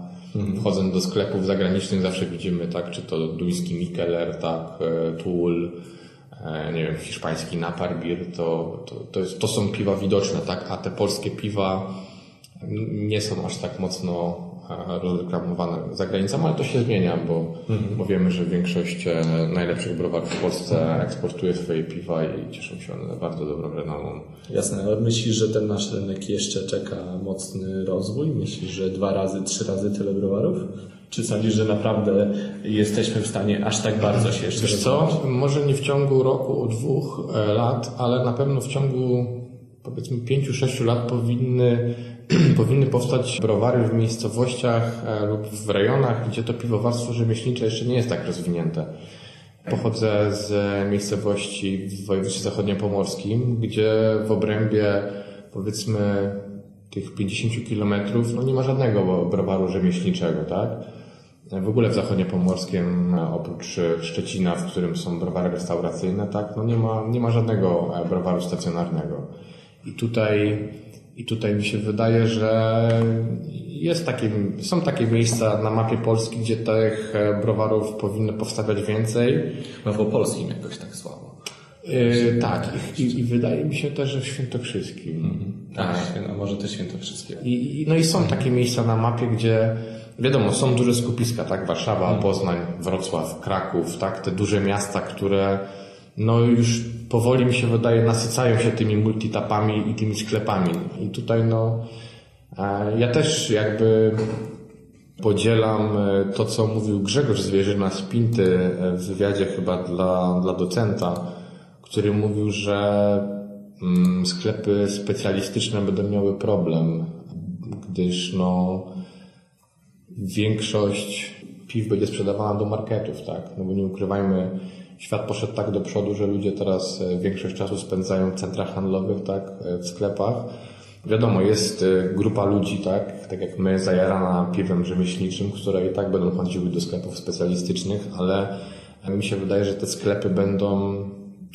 wchodząc do sklepów zagranicznych zawsze widzimy, tak? Czy to duński Mikkeller, tak? e, e, nie wiem, hiszpański Naparbir, to, to, to, jest, to są piwa widoczne, tak? A te polskie piwa nie są aż tak mocno e, rozreklamowane za granicą, ale to się zmienia, bo, bo wiemy, że większość e, najlepszych browarów w Polsce eksportuje swoje piwa i cieszą się one bardzo dobrą renomą.
Jasne, ale myślisz, że ten nasz rynek jeszcze czeka mocny rozwój? Myślisz, że dwa razy, trzy razy tyle browarów? Czy sądzisz, że naprawdę jesteśmy w stanie aż tak bardzo się jeszcze
Wiesz co, może nie w ciągu roku, dwóch e, lat, ale na pewno w ciągu powiedzmy pięciu, sześciu lat powinny, powinny powstać browary w miejscowościach e, lub w rejonach, gdzie to piwowarstwo rzemieślnicze jeszcze nie jest tak rozwinięte. Pochodzę z miejscowości w województwie zachodniopomorskim, gdzie w obrębie powiedzmy tych 50 kilometrów no nie ma żadnego browaru rzemieślniczego, tak? W ogóle w Zachodniopomorskiem, e, oprócz Szczecina, w którym są browary restauracyjne, tak, no nie ma, nie ma żadnego e, browaru stacjonarnego. I tutaj, i tutaj mi się wydaje, że jest takie, są takie miejsca na mapie Polski, gdzie tych e, browarów powinno powstawać więcej.
Chyba w Opolskim jakoś tak słabo.
Yy, tak, i, i wydaje mi się też, że w Świętokrzyskim.
Tak, a może też Świętokrzyskie.
I, i- no i są takie miejsca na mapie, gdzie wiadomo, są duże skupiska, tak? Warszawa, Poznań, Wrocław, Kraków, tak? Te duże miasta, które no już powoli mi się wydaje nasycają się tymi multitapami i tymi sklepami. I tutaj no e, ja też jakby podzielam e, to, co mówił Grzegorz Zwierzyna z Pinty e, w wywiadzie chyba dla, dla docenta, który mówił, że mm, sklepy specjalistyczne będą miały problem, gdyż no większość piw będzie sprzedawana do marketów, tak? No bo nie ukrywajmy, świat poszedł tak do przodu, że ludzie teraz e, większość czasu spędzają w centrach handlowych, tak? E, W sklepach. Wiadomo, jest e, grupa ludzi, tak? Tak jak my, zajarana piwem rzemieślniczym, które i tak będą chodziły do sklepów specjalistycznych, ale mi się wydaje, że te sklepy będą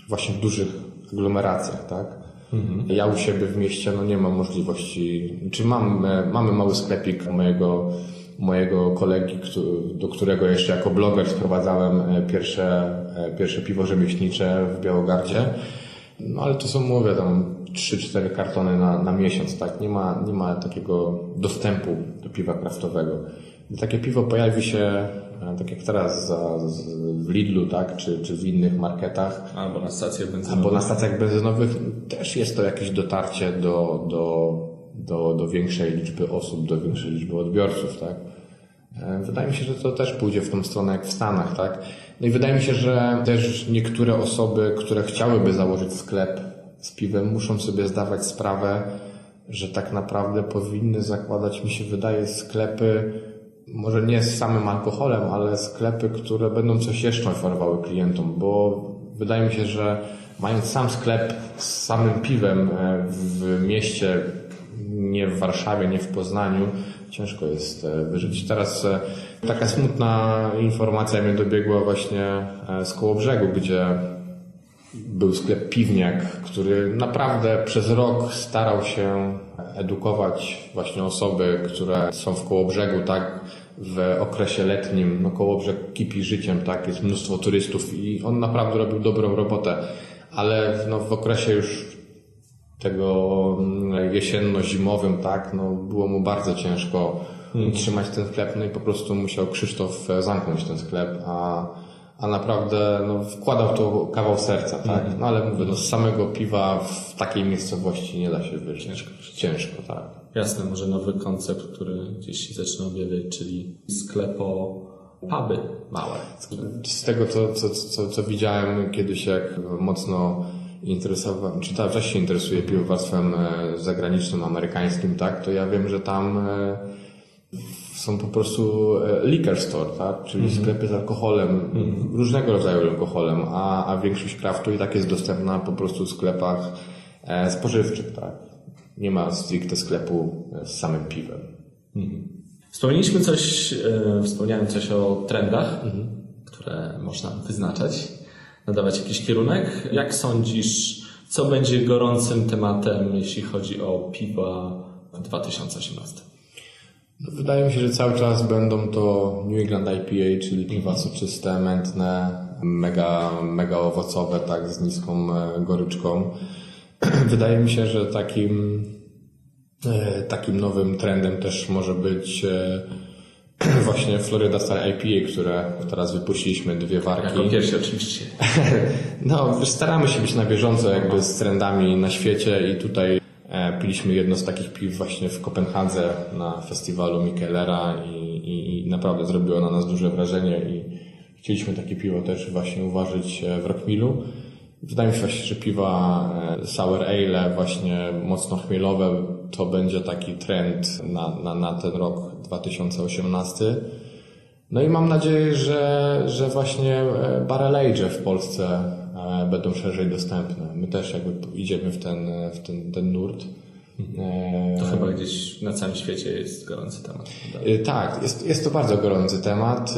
właśnie w dużych aglomeracjach, tak? Ja u siebie w mieście no nie mam możliwości, czy mam, mamy mały sklepik mojego, mojego kolegi, do którego jeszcze jako bloger sprowadzałem e, pierwsze, e, pierwsze piwo rzemieślnicze w Białogardzie. No ale to są, mówię, tam 3-4 kartony na, na miesiąc, tak? Nie ma, nie ma takiego dostępu do piwa kraftowego. Gdy takie piwo pojawi się, e, tak jak teraz za, z, w Lidlu, tak? Czy, czy w innych marketach,
Albo na stacjach benzynowych.
Albo na stacjach benzynowych też jest to jakieś dotarcie do, do, do, do większej liczby osób, do większej liczby odbiorców, tak? E, Wydaje mi się, że to też pójdzie w tą stronę jak w Stanach, tak? No i wydaje mi się, że też niektóre osoby, które chciałyby założyć sklep z piwem, muszą sobie zdawać sprawę, że tak naprawdę powinny zakładać, mi się wydaje, sklepy, może nie z samym alkoholem, ale sklepy, które będą coś jeszcze oferowały klientom, bo wydaje mi się, że mając sam sklep z samym piwem e, w mieście, nie w Warszawie, nie w Poznaniu, ciężko jest e, wyżyć. Teraz e, taka smutna informacja mnie dobiegła właśnie e, z Kołobrzegu, gdzie był sklep Piwniak, który naprawdę przez rok starał się edukować właśnie osoby, które są w Kołobrzegu, tak, w okresie letnim, no Kołobrzeg kipi życiem, tak, jest mnóstwo turystów i on naprawdę robił dobrą robotę, ale no, w okresie już tego mm, jesienno-zimowym, tak, no było mu bardzo ciężko utrzymać ten sklep, no i po prostu musiał Krzysztof e, zamknąć ten sklep, a, a naprawdę no, wkładał to kawał serca, tak? No ale mówię, no, z samego piwa w takiej miejscowości nie da się wyżyć. Ciężko. Ciężko, tak.
Jasne, może nowy koncept, który gdzieś się zaczyna objawiać, czyli sklepo, puby małe.
Z tego, co, co, co, co widziałem kiedyś, jak mocno interesowałem, czy cały czas się interesuję piwowarstwem e, zagranicznym, amerykańskim, tak, to ja wiem, że tam e, są po prostu e, liquor store, tak, czyli sklepy z alkoholem, różnego rodzaju alkoholem, a, a większość kraftu i tak jest dostępna po prostu w sklepach e, spożywczych, tak. Nie ma stricte sklepu z samym piwem.
Wspomnieliśmy coś, e, wspomniałem coś o trendach, które można wyznaczać, nadawać jakiś kierunek. Jak sądzisz, co będzie gorącym tematem, jeśli chodzi o piwa w 2018?
No, Wydaje mi się, że cały czas będą to New England IPA, czyli piwa soczyste, mętne, mega, mega owocowe, tak, z niską e, goryczką. Wydaje mi się, że takim, e, takim nowym trendem też może być e, właśnie Florida Star IPA, które teraz wypuściliśmy dwie warki.
Jako pierwszy oczywiście.
No, staramy się być na bieżąco jakby z trendami na świecie i tutaj e, piliśmy jedno z takich piw właśnie w Kopenhadze na festiwalu Mikelera i, i, i naprawdę zrobiło na nas duże wrażenie i chcieliśmy takie piwo też właśnie uważać e, w Rockmilu. Wydaje mi się właśnie, że piwa e, sour ale właśnie mocno chmielowe to będzie taki trend na, na, na ten rok 2018. No i mam nadzieję, że, że właśnie e, barrel age w Polsce e, będą szerzej dostępne. My też jakby idziemy w ten, w ten, ten nurt.
To chyba gdzieś na całym świecie jest gorący temat.
Tak, jest, jest to bardzo gorący temat,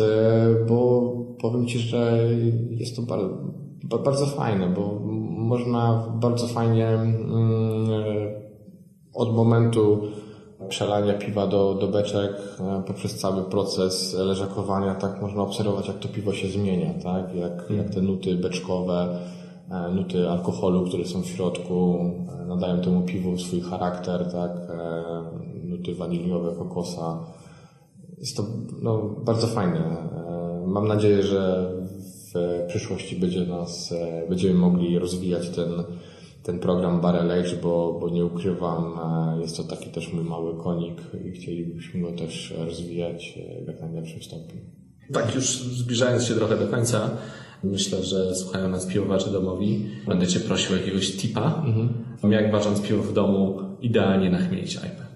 bo powiem Ci, że jest to bardzo, bardzo fajne, bo można bardzo fajnie mm, y, od momentu przelania piwa do, do beczek e, poprzez cały proces leżakowania, tak można obserwować, jak to piwo się zmienia, tak? Jak, jak te nuty beczkowe, e, nuty alkoholu, które są w środku, e, nadają temu piwu swój charakter, tak? E, Nuty waniliowe, kokosa. Jest to no, bardzo fajne. E, Mam nadzieję, że w przyszłości będzie nas, e, będziemy mogli rozwijać ten, ten program Barrel Age, bo, bo nie ukrywam, e, jest to taki też mój mały konik i chcielibyśmy go też rozwijać e, w jak najlepszym stopniu.
Tak, już zbliżając się trochę do końca, myślę, że słuchają nas piwowacze domowi. Będę Cię prosił o jakiegoś tipa, jak ważąc piwo w domu, idealnie nachmielić ajpę.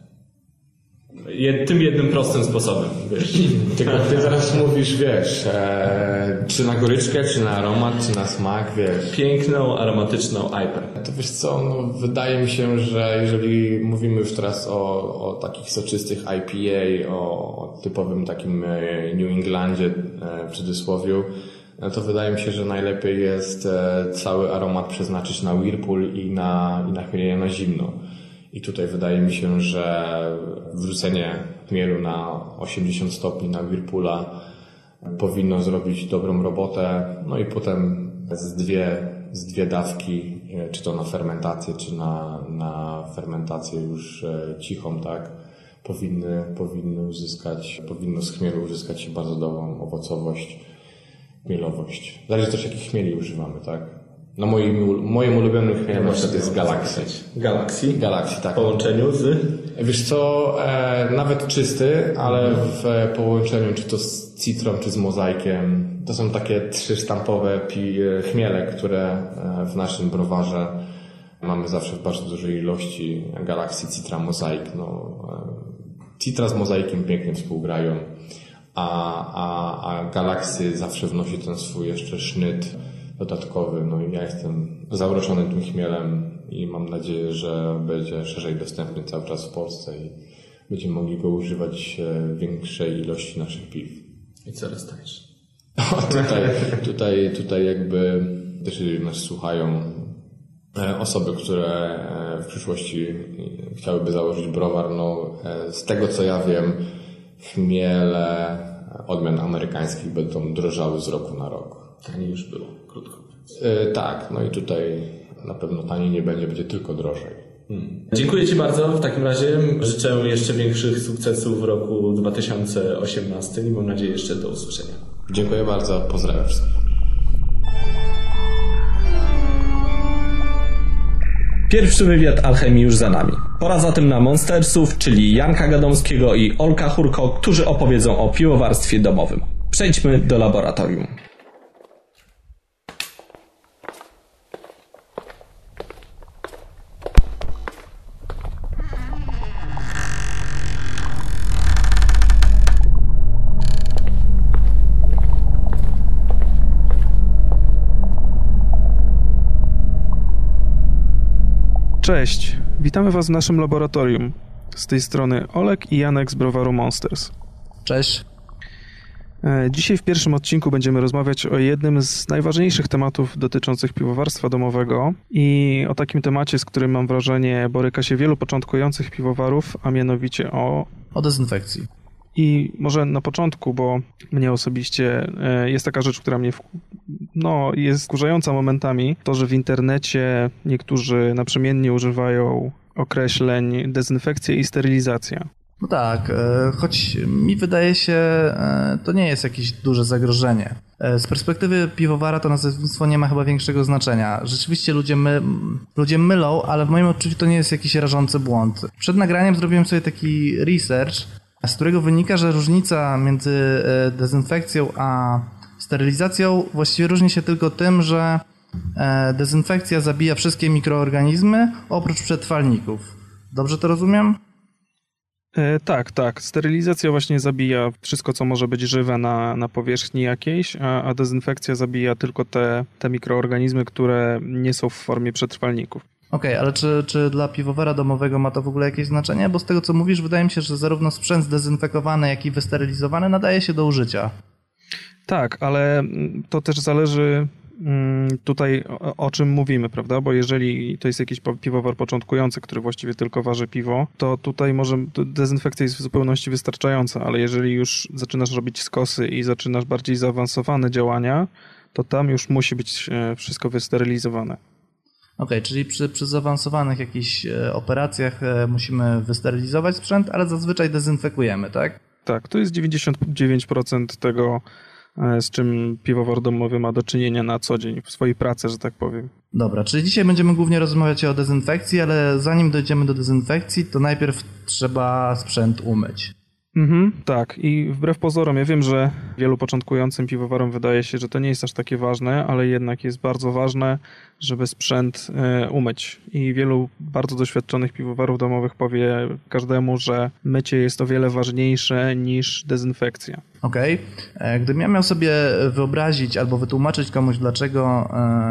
Je, tym jednym prostym sposobem, wiesz.
Tylko ty zaraz mówisz, wiesz, e, czy na goryczkę, czy na aromat, czy na smak, wiesz.
Piękną, aromatyczną ajpę.
To wiesz co, no, wydaje mi się, że jeżeli mówimy już teraz o, o takich soczystych IPA, o, o typowym takim e, New Englandzie e, w cudzysłowiu, no to wydaje mi się, że najlepiej jest e, cały aromat przeznaczyć na Whirlpool i na, i na chmielenie na zimno. I tutaj wydaje mi się, że wrzucenie chmielu na 80 stopni na Whirlpoola powinno zrobić dobrą robotę, no i potem z dwie, z dwie dawki, e, czy to na fermentację, czy na, na fermentację już e, cichą, tak, powinny, powinny uzyskać, powinno z chmielu uzyskać bardzo dobrą owocowość, chmielowość. Zależy też jakich chmieli używamy, tak. No moim, moim ulubionym chmielem na przykład jest Galaxy.
Galaxy.
Galaxy, tak.
W połączeniu z...
Wiesz co, e, nawet czysty, ale w e, połączeniu czy to z citrą, czy z mozaikiem. To są takie trzy sztampowe pi, e, chmiele, które e, w naszym browarze mamy zawsze w bardzo dużej ilości. Galaxy, citra, mozaik. No, citra z mozaikiem pięknie współgrają, a, a, a Galaxy zawsze wnosi ten swój jeszcze sznyt dodatkowy. No i ja jestem zauroczony tym chmielem i mam nadzieję, że będzie szerzej dostępny cały czas w Polsce i będziemy mogli go używać e, w większej ilości naszych piw.
I co dostajesz?
O, tutaj, tutaj, tutaj jakby też nas słuchają e, osoby, które e, w przyszłości chciałyby założyć browar, no z tego co ja wiem, chmiele odmian amerykańskich będą drożały z roku na rok.
Taniej już było, krótko.
Yy, tak, no i tutaj na pewno taniej nie będzie, będzie tylko drożej. Hmm.
Dziękuję Ci bardzo. W takim razie życzę jeszcze większych sukcesów w roku 2018 i mam nadzieję jeszcze do usłyszenia.
Dziękuję bardzo. Pozdrawiam wszystkich.
Pierwszy wywiad Alchemii już za nami. Pora zatem na Monstersów, czyli Janka Gadomskiego i Olka Hurko, którzy opowiedzą o piłowarstwie domowym. Przejdźmy do laboratorium.
Cześć, witamy Was w naszym laboratorium. Z tej strony Olek i Janek z browaru Monsters.
Cześć.
E, Dzisiaj w pierwszym odcinku będziemy rozmawiać o jednym z najważniejszych tematów dotyczących piwowarstwa domowego i o takim temacie, z którym mam wrażenie boryka się wielu początkujących piwowarów, a mianowicie o
O dezynfekcji.
I może na początku, bo mnie osobiście e, jest taka rzecz, która mnie no, jest wkurzająca momentami, to, że w internecie niektórzy naprzemiennie używają określeń dezynfekcja i sterylizacja.
No tak, e, choć mi wydaje się, e, to nie jest jakieś duże zagrożenie. Z perspektywy piwowara to nazewnictwo nie ma chyba większego znaczenia. Rzeczywiście ludzie, my, ludzie mylą, ale w moim odczuciu to nie jest jakiś rażący błąd. Przed nagraniem zrobiłem sobie taki research, z którego wynika, że różnica między e, dezynfekcją a sterylizacją właściwie różni się tylko tym, że e, dezynfekcja zabija wszystkie mikroorganizmy oprócz przetrwalników. Dobrze to rozumiem?
E, tak, tak. Sterylizacja właśnie zabija wszystko, co może być żywe na, na powierzchni jakiejś, a, a dezynfekcja zabija tylko te, te mikroorganizmy, które nie są w formie przetrwalników.
Okej, ale czy, czy dla piwowara domowego ma to w ogóle jakieś znaczenie? Bo z tego co mówisz, wydaje mi się, że zarówno sprzęt zdezynfekowany, jak i wysterylizowany nadaje się do użycia.
Tak, ale to też zależy mm, tutaj o, czym mówimy, prawda? Bo jeżeli to jest jakiś piwowar początkujący, który właściwie tylko waży piwo, to tutaj może dezynfekcja jest w zupełności wystarczająca, ale jeżeli już zaczynasz robić skosy i zaczynasz bardziej zaawansowane działania, to tam już musi być e, wszystko wysterylizowane.
Okej, czyli przy, przy zaawansowanych jakichś e, operacjach e, musimy wysterylizować sprzęt, ale zazwyczaj dezynfekujemy, tak?
Tak, to jest 99% tego, e, z czym piwowar domowy ma do czynienia na co dzień w swojej pracy, że tak powiem.
Dobra, czyli dzisiaj będziemy głównie rozmawiać o dezynfekcji, ale zanim dojdziemy do dezynfekcji, to najpierw trzeba sprzęt umyć.
Mhm, tak. I wbrew pozorom, ja wiem, że wielu początkującym piwowarom wydaje się, że to nie jest aż takie ważne, ale jednak jest bardzo ważne, żeby sprzęt e, umyć. I wielu bardzo doświadczonych piwowarów domowych powie każdemu, że mycie jest o wiele ważniejsze niż dezynfekcja.
Okej. E, Gdybym ja miał sobie wyobrazić albo wytłumaczyć komuś, dlaczego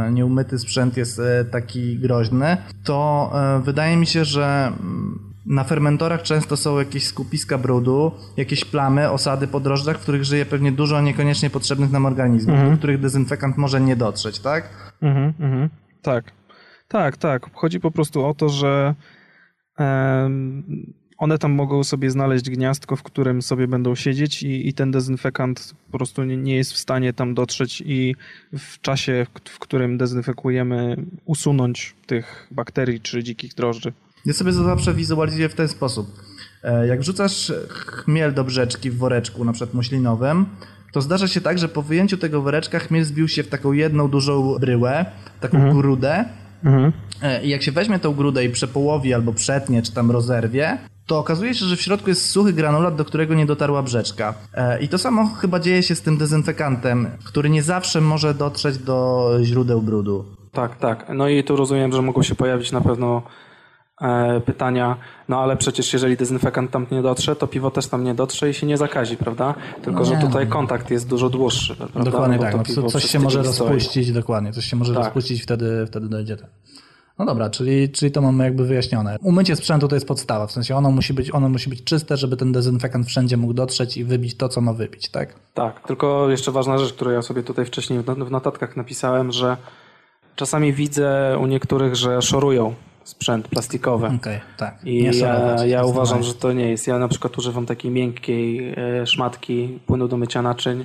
e, nieumyty sprzęt jest taki groźny, to wydaje mi się, że mm, na fermentorach często są jakieś skupiska brudu, jakieś plamy, osady po drożdżach, w których żyje pewnie dużo niekoniecznie potrzebnych nam organizmów, do których dezynfekant może nie dotrzeć, tak?
Mhm, mhm. Tak. Tak, tak. Chodzi po prostu o to, że one tam mogą sobie znaleźć gniazdko, w którym sobie będą siedzieć i, i ten dezynfekant po prostu nie, nie jest w stanie tam dotrzeć i w czasie, w, w którym dezynfekujemy, usunąć tych bakterii czy dzikich drożdży.
Ja sobie to zawsze wizualizuję w ten sposób. E, Jak wrzucasz chmiel do brzeczki w woreczku, na przykład muślinowym, to zdarza się tak, że po wyjęciu tego woreczka chmiel zbił się w taką jedną dużą bryłę, taką grudę. E, I jak się weźmie tą grudę i przepołowi albo przetnie, czy tam rozerwie, to okazuje się, że w środku jest suchy granulat, do którego nie dotarła brzeczka. E, I to samo chyba dzieje się z tym dezynfekantem, który nie zawsze może dotrzeć do źródeł brudu.
Tak, tak. No i tu rozumiem, że mogą się pojawić na pewno pytania, no ale przecież jeżeli dezynfekant tam nie dotrze, to piwo też tam nie dotrze i się nie zakazi, prawda? Tylko, że
Nie.
tutaj kontakt jest dużo dłuższy, prawda?
Dokładnie
Bo
tak. No, coś się może
stoi.
rozpuścić, dokładnie. Coś się może
Tak.
rozpuścić, wtedy, wtedy dojdzie to. No dobra, czyli, czyli to mamy jakby wyjaśnione. Umycie sprzętu to jest podstawa, w sensie ono musi, być, ono musi być czyste, żeby ten dezynfekant wszędzie mógł dotrzeć i wybić to, co ma wybić, tak?
Tak, tylko jeszcze ważna rzecz, którą ja sobie tutaj wcześniej w notatkach napisałem, że czasami widzę u niektórych, że szorują sprzęt plastikowy.
Okej, tak.
I
Nie
ja, ja uważam, że to nie jest. Ja na przykład używam takiej miękkiej e, szmatki płynu do mycia naczyń.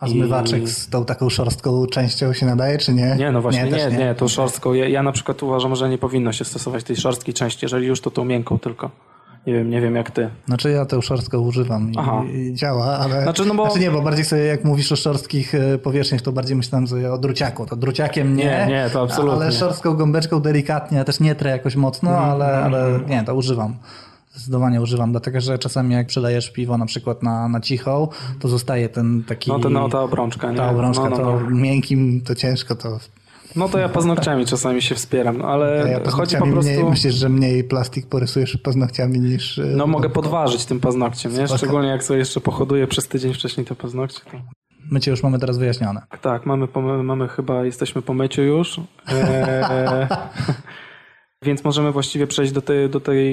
A zmywaczek z tą taką szorstką częścią się nadaje, czy nie?
Nie, no właśnie, nie,
też
nie, tą szorstką. Ja, ja na przykład uważam, że nie powinno się stosować tej szorstkiej części, jeżeli już to tą miękką tylko. Nie wiem, nie wiem jak ty.
Znaczy ja tę szorstkę używam
Aha.
i, działa, ale...
Znaczy, no bo-
znaczy nie, bo bardziej sobie jak mówisz o szorstkich e, powierzchniach, to bardziej myślałem sobie o druciaku. To druciakiem nie,
Nie, nie, to absolutnie.
ale szorstką gąbeczką delikatnie, ja też nie trę jakoś mocno,
Mhm,
ale, ale nie, to używam. Zdecydowanie używam, dlatego że czasami jak przedajesz piwo na przykład na, na cichą, to zostaje ten taki...
No to no, ta obrączka, nie?
Ta obrączka,
no, no,
to
no.
miękkim, to ciężko, to...
no to ja paznokciami czasami się wspieram, no, ale
Ja
chodzi po prostu...
mniej, myślisz, że mniej plastik porysujesz paznokciami niż... e,
No mogę podważyć tym paznokciem, nie? Szczególnie jak sobie jeszcze pochoduję przez tydzień wcześniej te paznokcie. To...
My cię już mamy teraz wyjaśnione.
Tak, mamy, mamy chyba, jesteśmy po myciu już. Eee, więc możemy właściwie przejść do tej, do tej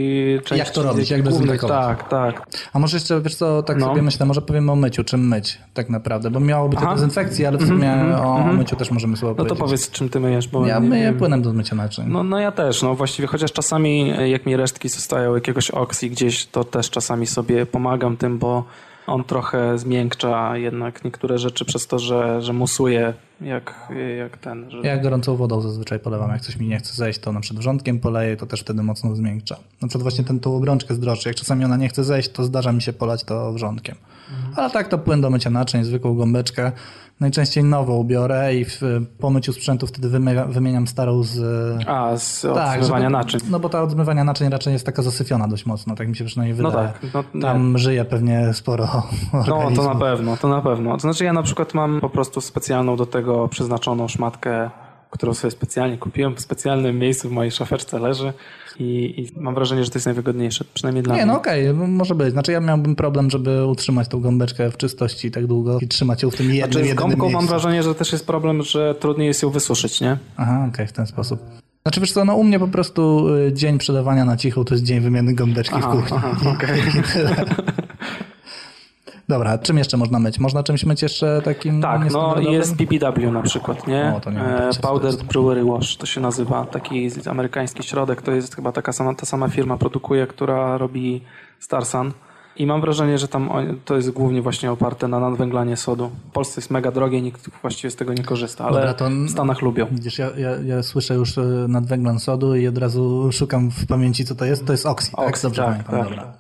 części.
Jak to robić, jak dezynfekować.
Tak, tak.
A może jeszcze, wiesz co, tak
No.
sobie myślę, może powiemy o myciu, czym myć tak naprawdę, bo miało być o dezynfekcji, ale w sumie o myciu też możemy sobie
No to
powiedzieć.
powiedz, czym ty myjesz, bo
Ja
nie
myję płynem do zmycia naczyń.
No, no ja też, no właściwie, chociaż czasami jak mi resztki zostają jakiegoś oksji gdzieś, to też czasami sobie pomagam tym, bo on trochę zmiękcza jednak niektóre rzeczy przez to, że, że musuje jak, jak ten. Że...
Ja gorącą wodą zazwyczaj polewam, jak coś mi nie chce zejść, to na przykład wrzątkiem poleję, to też wtedy mocno zmiękcza. Na przykład właśnie ten, tą obrączkę z drożdży, jak czasami ona nie chce zejść, to zdarza mi się polać to wrzątkiem. Ale tak to płyn do mycia naczyń, zwykłą gąbeczkę. Najczęściej nową biorę i w, po myciu sprzętu wtedy wymienia, wymieniam starą z...
A, z
Tak,
odzmywania
żeby-
naczyń.
No bo ta od zmywania naczyń raczej jest taka zasyfiona dość mocno, tak mi się przynajmniej
No
wydaje.
tak, no, nie.
Tam żyje pewnie sporo
No, to na pewno, to na pewno. To znaczy ja na przykład mam po prostu specjalną do tego przeznaczoną szmatkę, którą sobie specjalnie kupiłem, w specjalnym miejscu w mojej szafeczce leży i, i mam wrażenie, że to jest najwygodniejsze, przynajmniej dla
Nie,
mnie.
no okej, może być. Znaczy ja miałbym problem, żeby utrzymać tą gąbeczkę w czystości tak długo i trzymać ją w tym jednym,
Znaczy z
jedynym
gąbką
miejscu.
mam wrażenie, że też jest problem, że trudniej jest ją wysuszyć, nie?
Aha, okej, w ten sposób. Znaczy wiesz co, no u mnie po prostu y, dzień przelewania na cicho to jest dzień wymiany gąbeczki w kuchni.
aha, okej.
Dobra, czym jeszcze można myć? Można czymś myć jeszcze takim
Tak, no jest PBW na przykład, nie?
O, nie
E, Powdered. Brewery Wash to się nazywa. Taki amerykański środek, to jest chyba taka sama, ta sama firma produkuje, która robi Starsan. I mam wrażenie, że tam to jest głównie właśnie oparte na nadwęglanie sodu. W Polsce jest mega drogie, nikt właściwie z tego nie korzysta, ale
Dobra, to-
w Stanach lubią.
Widzisz, ja, ja, ja słyszę już y, nadwęglan sodu i od razu szukam w pamięci, co to jest. To jest oksy, tak?
Oksy,
Dobrze
tak, tak.
dobra.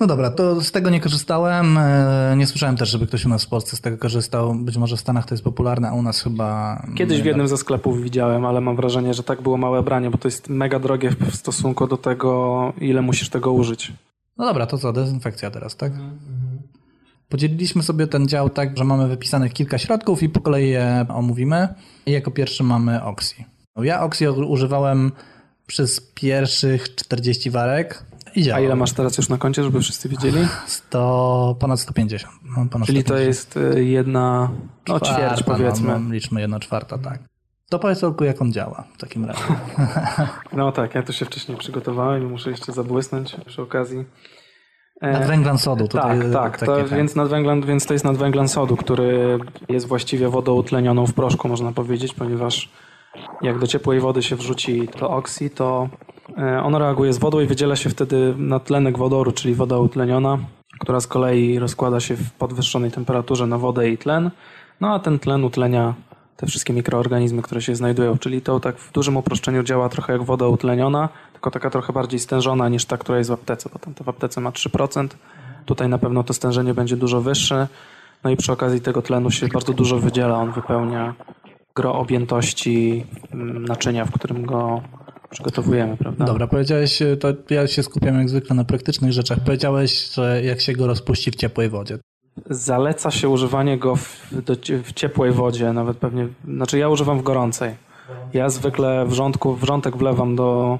No dobra, to z tego nie korzystałem. e, Nie słyszałem też, żeby ktoś u nas w Polsce z tego korzystał. Być może w Stanach to jest popularne, a u nas chyba...
Kiedyś w jednym ze sklepów widziałem, ale mam wrażenie, że tak było małe branie, bo to jest mega drogie w stosunku do tego, ile musisz tego użyć.
No dobra, to co, dezynfekcja teraz, tak? Podzieliliśmy sobie ten dział tak, że mamy wypisanych kilka środków i po kolei je omówimy. I jako pierwszy mamy Oxy. Ja Oxy używałem przez pierwszych 40 warek i
A ile masz teraz już na koncie, żeby wszyscy wiedzieli?
100, ponad 150. No, ponad
Czyli to
150.
jest y, jedna, no ćwierć
Czwarta,
powiedzmy.
No, no, liczmy jedna czwarta, tak. To powiedz Olku, jak on działa w takim razie.
No tak, ja tu się wcześniej przygotowałem i muszę jeszcze zabłysnąć przy okazji. E,
Nadwęglan sodu. Tutaj
tak, tak, to, Więc, nadwęglan, więc to jest nadwęglan sodu, który jest właściwie wodą utlenioną w proszku, można powiedzieć, ponieważ jak do ciepłej wody się wrzuci to oksy, to ono reaguje z wodą i wydziela się wtedy na tlenek wodoru, czyli woda utleniona, która z kolei rozkłada się w podwyższonej temperaturze na wodę i tlen, no a ten tlen utlenia te wszystkie mikroorganizmy, które się znajdują, czyli to tak w dużym uproszczeniu działa trochę jak woda utleniona, tylko taka trochę bardziej stężona niż ta, która jest w aptece, bo tam to w aptece ma 3%. Tutaj na pewno to stężenie będzie dużo wyższe. No i przy okazji tego tlenu się bardzo dużo wydziela. On wypełnia gro objętości mm, naczynia, w którym go przygotowujemy, prawda?
Dobra, powiedziałeś, to ja się skupiam jak zwykle na praktycznych rzeczach. Powiedziałeś, że jak się go rozpuści w ciepłej wodzie.
Zaleca się używanie go w, do, w ciepłej wodzie, nawet pewnie, znaczy ja używam w gorącej. Ja zwykle wrzątku, wrzątek wlewam do,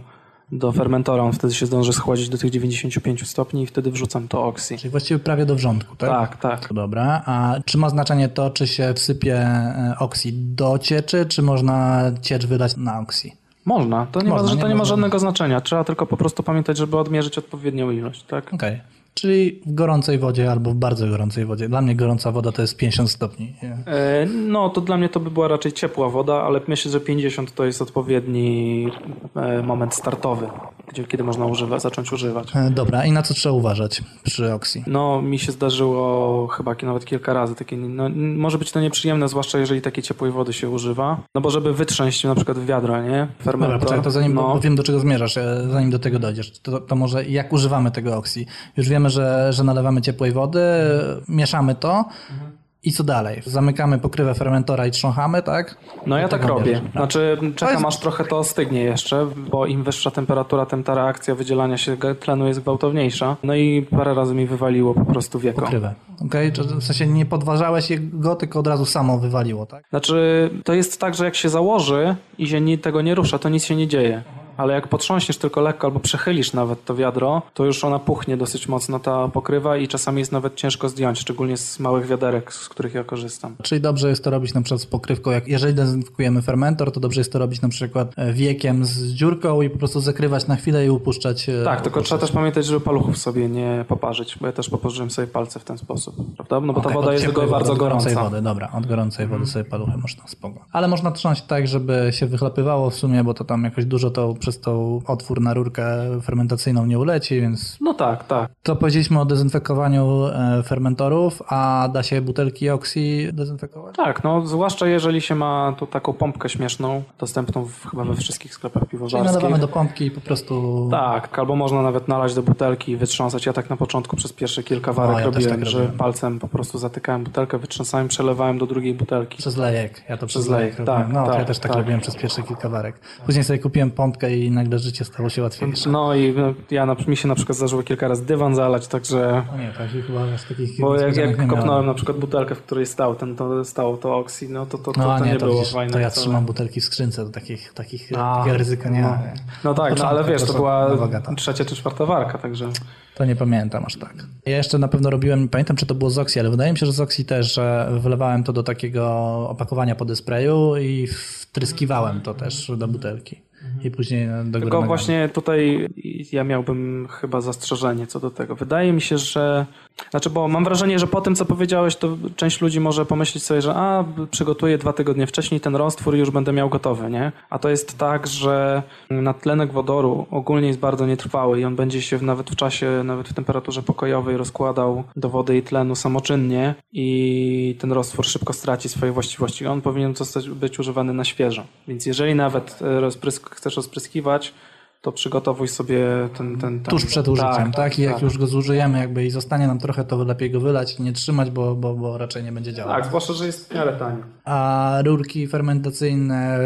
do fermentora, on wtedy się zdąży schłodzić do tych 95 stopni i wtedy wrzucam to oksy.
Czyli właściwie prawie do wrzątku, tak?
Tak, tak.
Dobra, a czy ma znaczenie to, czy się wsypie e, oksy do cieczy, czy można ciecz wydać na oksy?
Można, to nie,
Można,
ma, że
nie
to nie ma żadnego znaczenia. Trzeba tylko po prostu pamiętać, żeby odmierzyć odpowiednią ilość, tak?
Okej. Czyli w gorącej wodzie albo w bardzo gorącej wodzie. Dla mnie gorąca woda to jest 50 stopni.
E, No, to dla mnie to by była raczej ciepła woda, ale myślę, że 50 to jest odpowiedni e, moment startowy. gdzie, kiedy można używać, zacząć używać.
E, Dobra, i na co trzeba uważać przy Oxy?
No, mi się zdarzyło chyba nawet kilka razy. Takie, no, może być to nieprzyjemne, zwłaszcza jeżeli takiej ciepłej wody się używa. No bo żeby wytrząść na przykład wiadro, nie? Fermentor.
Dobra, poczekaj, to zanim,
no,
bo wiem do czego zmierzasz, zanim do tego dojdziesz, to, to może jak używamy tego Oxy? Już wiemy, że, że nalewamy ciepłej wody, mieszamy to i co dalej? Zamykamy pokrywę fermentora i trząchamy, tak?
No ja tak robię.
bierzesz.
Znaczy czekam
jest-
aż trochę to ostygnie jeszcze, bo im wyższa temperatura, tym ta reakcja wydzielania się tlenu jest gwałtowniejsza. No i parę razy mi wywaliło po prostu wieko.
Pokrywę. Okej, Czy W sensie nie podważałeś go, tylko od razu samo wywaliło, tak?
Znaczy, to jest tak, że jak się założy i się tego nie rusza, to nic się nie dzieje. Ale jak potrząśniesz tylko lekko albo przechylisz nawet to wiadro, to już ona puchnie dosyć mocno ta pokrywa i czasami jest nawet ciężko zdjąć, szczególnie z małych wiaderek, z których ja korzystam.
Czyli dobrze jest to robić na przykład z pokrywką, jak jeżeli dezynfekujemy fermentor, to dobrze jest to robić na przykład e, wiekiem z dziurką i po prostu zakrywać na chwilę i upuszczać. e,
Tak, tylko
upuszczać.
trzeba też pamiętać, żeby paluchów sobie nie poparzyć, bo ja też poparzyłem sobie palce w ten sposób, prawda? No bo ta
Okej,
woda
od
jest
wody,
bardzo
od gorącej
gorąca.
wody, dobra, od gorącej wody sobie paluchy można, spoko. Ale można trząść tak, żeby się wychlapywało w sumie, bo to tam jakoś dużo to przez tą otwór na rurkę fermentacyjną nie uleci, więc
No tak, tak.
to powiedzieliśmy o dezynfekowaniu e, fermentorów, a da się butelki oksy dezynfekować?
Tak, no zwłaszcza jeżeli się ma tu taką pompkę śmieszną, dostępną w, chyba we wszystkich sklepach
Czyli
piwowarskich.
nalewamy do pompki i po prostu...
Tak, albo można nawet nalać do butelki i wytrząsać. Ja tak na początku przez pierwsze kilka warek
No, ja też
robiłem,
tak
że
robiłem.
palcem po prostu zatykałem butelkę, wytrząsałem, przelewałem do drugiej butelki.
Przez lejek. Ja to przez,
Przez
lejek,
lejek,
robiłem.
tak,
No, to ja
tak,
też tak,
tak.
robiłem przez pierwsze kilka warek. Później sobie kupiłem pompkę i nagle życie stało się łatwiejsze.
No i no, ja na, mi się na przykład zdarzyło kilka razy dywan zalać, także...
No nie, tak chyba aż takich
Bo jak, jak kopnąłem na przykład butelkę, w której stał ten, to stało to oksy, no to to, to,
No
to
nie,
nie
to,
było
widzisz,
fajne.
to ja
wcale.
trzymam butelki w skrzynce, to takich, takich
A,
takiego ryzyka nie
no.
ma.
No tak, no ale wiesz, to
to
była
są bogata.
trzecia czy czwarta warka, także...
To nie pamiętam aż tak. Ja jeszcze na pewno robiłem, nie pamiętam czy to było z Oxy, ale wydaje mi się, że z Oxy też, że wylewałem to do takiego opakowania po sprayu i wtryskiwałem to też do butelki. I później do góry
Tylko właśnie tutaj ja miałbym chyba zastrzeżenie co do tego. Wydaje mi się, że. Znaczy, bo mam wrażenie, że po tym, co powiedziałeś, to część ludzi może pomyśleć sobie, że a, przygotuję dwa tygodnie wcześniej ten roztwór i już będę miał gotowy, nie? A to jest tak, że natlenek wodoru ogólnie jest bardzo nietrwały i on będzie się nawet w czasie, nawet w temperaturze pokojowej rozkładał do wody i tlenu samoczynnie i ten roztwór szybko straci swoje właściwości. On powinien zostać, być używany na świeżo. Więc jeżeli nawet e, rozprysk, chcesz rozpryskiwać, to przygotowuj sobie ten... ten, ten
Tuż przed użyciem, tak? I jak już go zużyjemy jakby i zostanie nam trochę, to lepiej go wylać i nie trzymać, bo, bo, bo raczej nie będzie działał.
Tak, zwłaszcza, że jest w miarę tani.
A rurki fermentacyjne,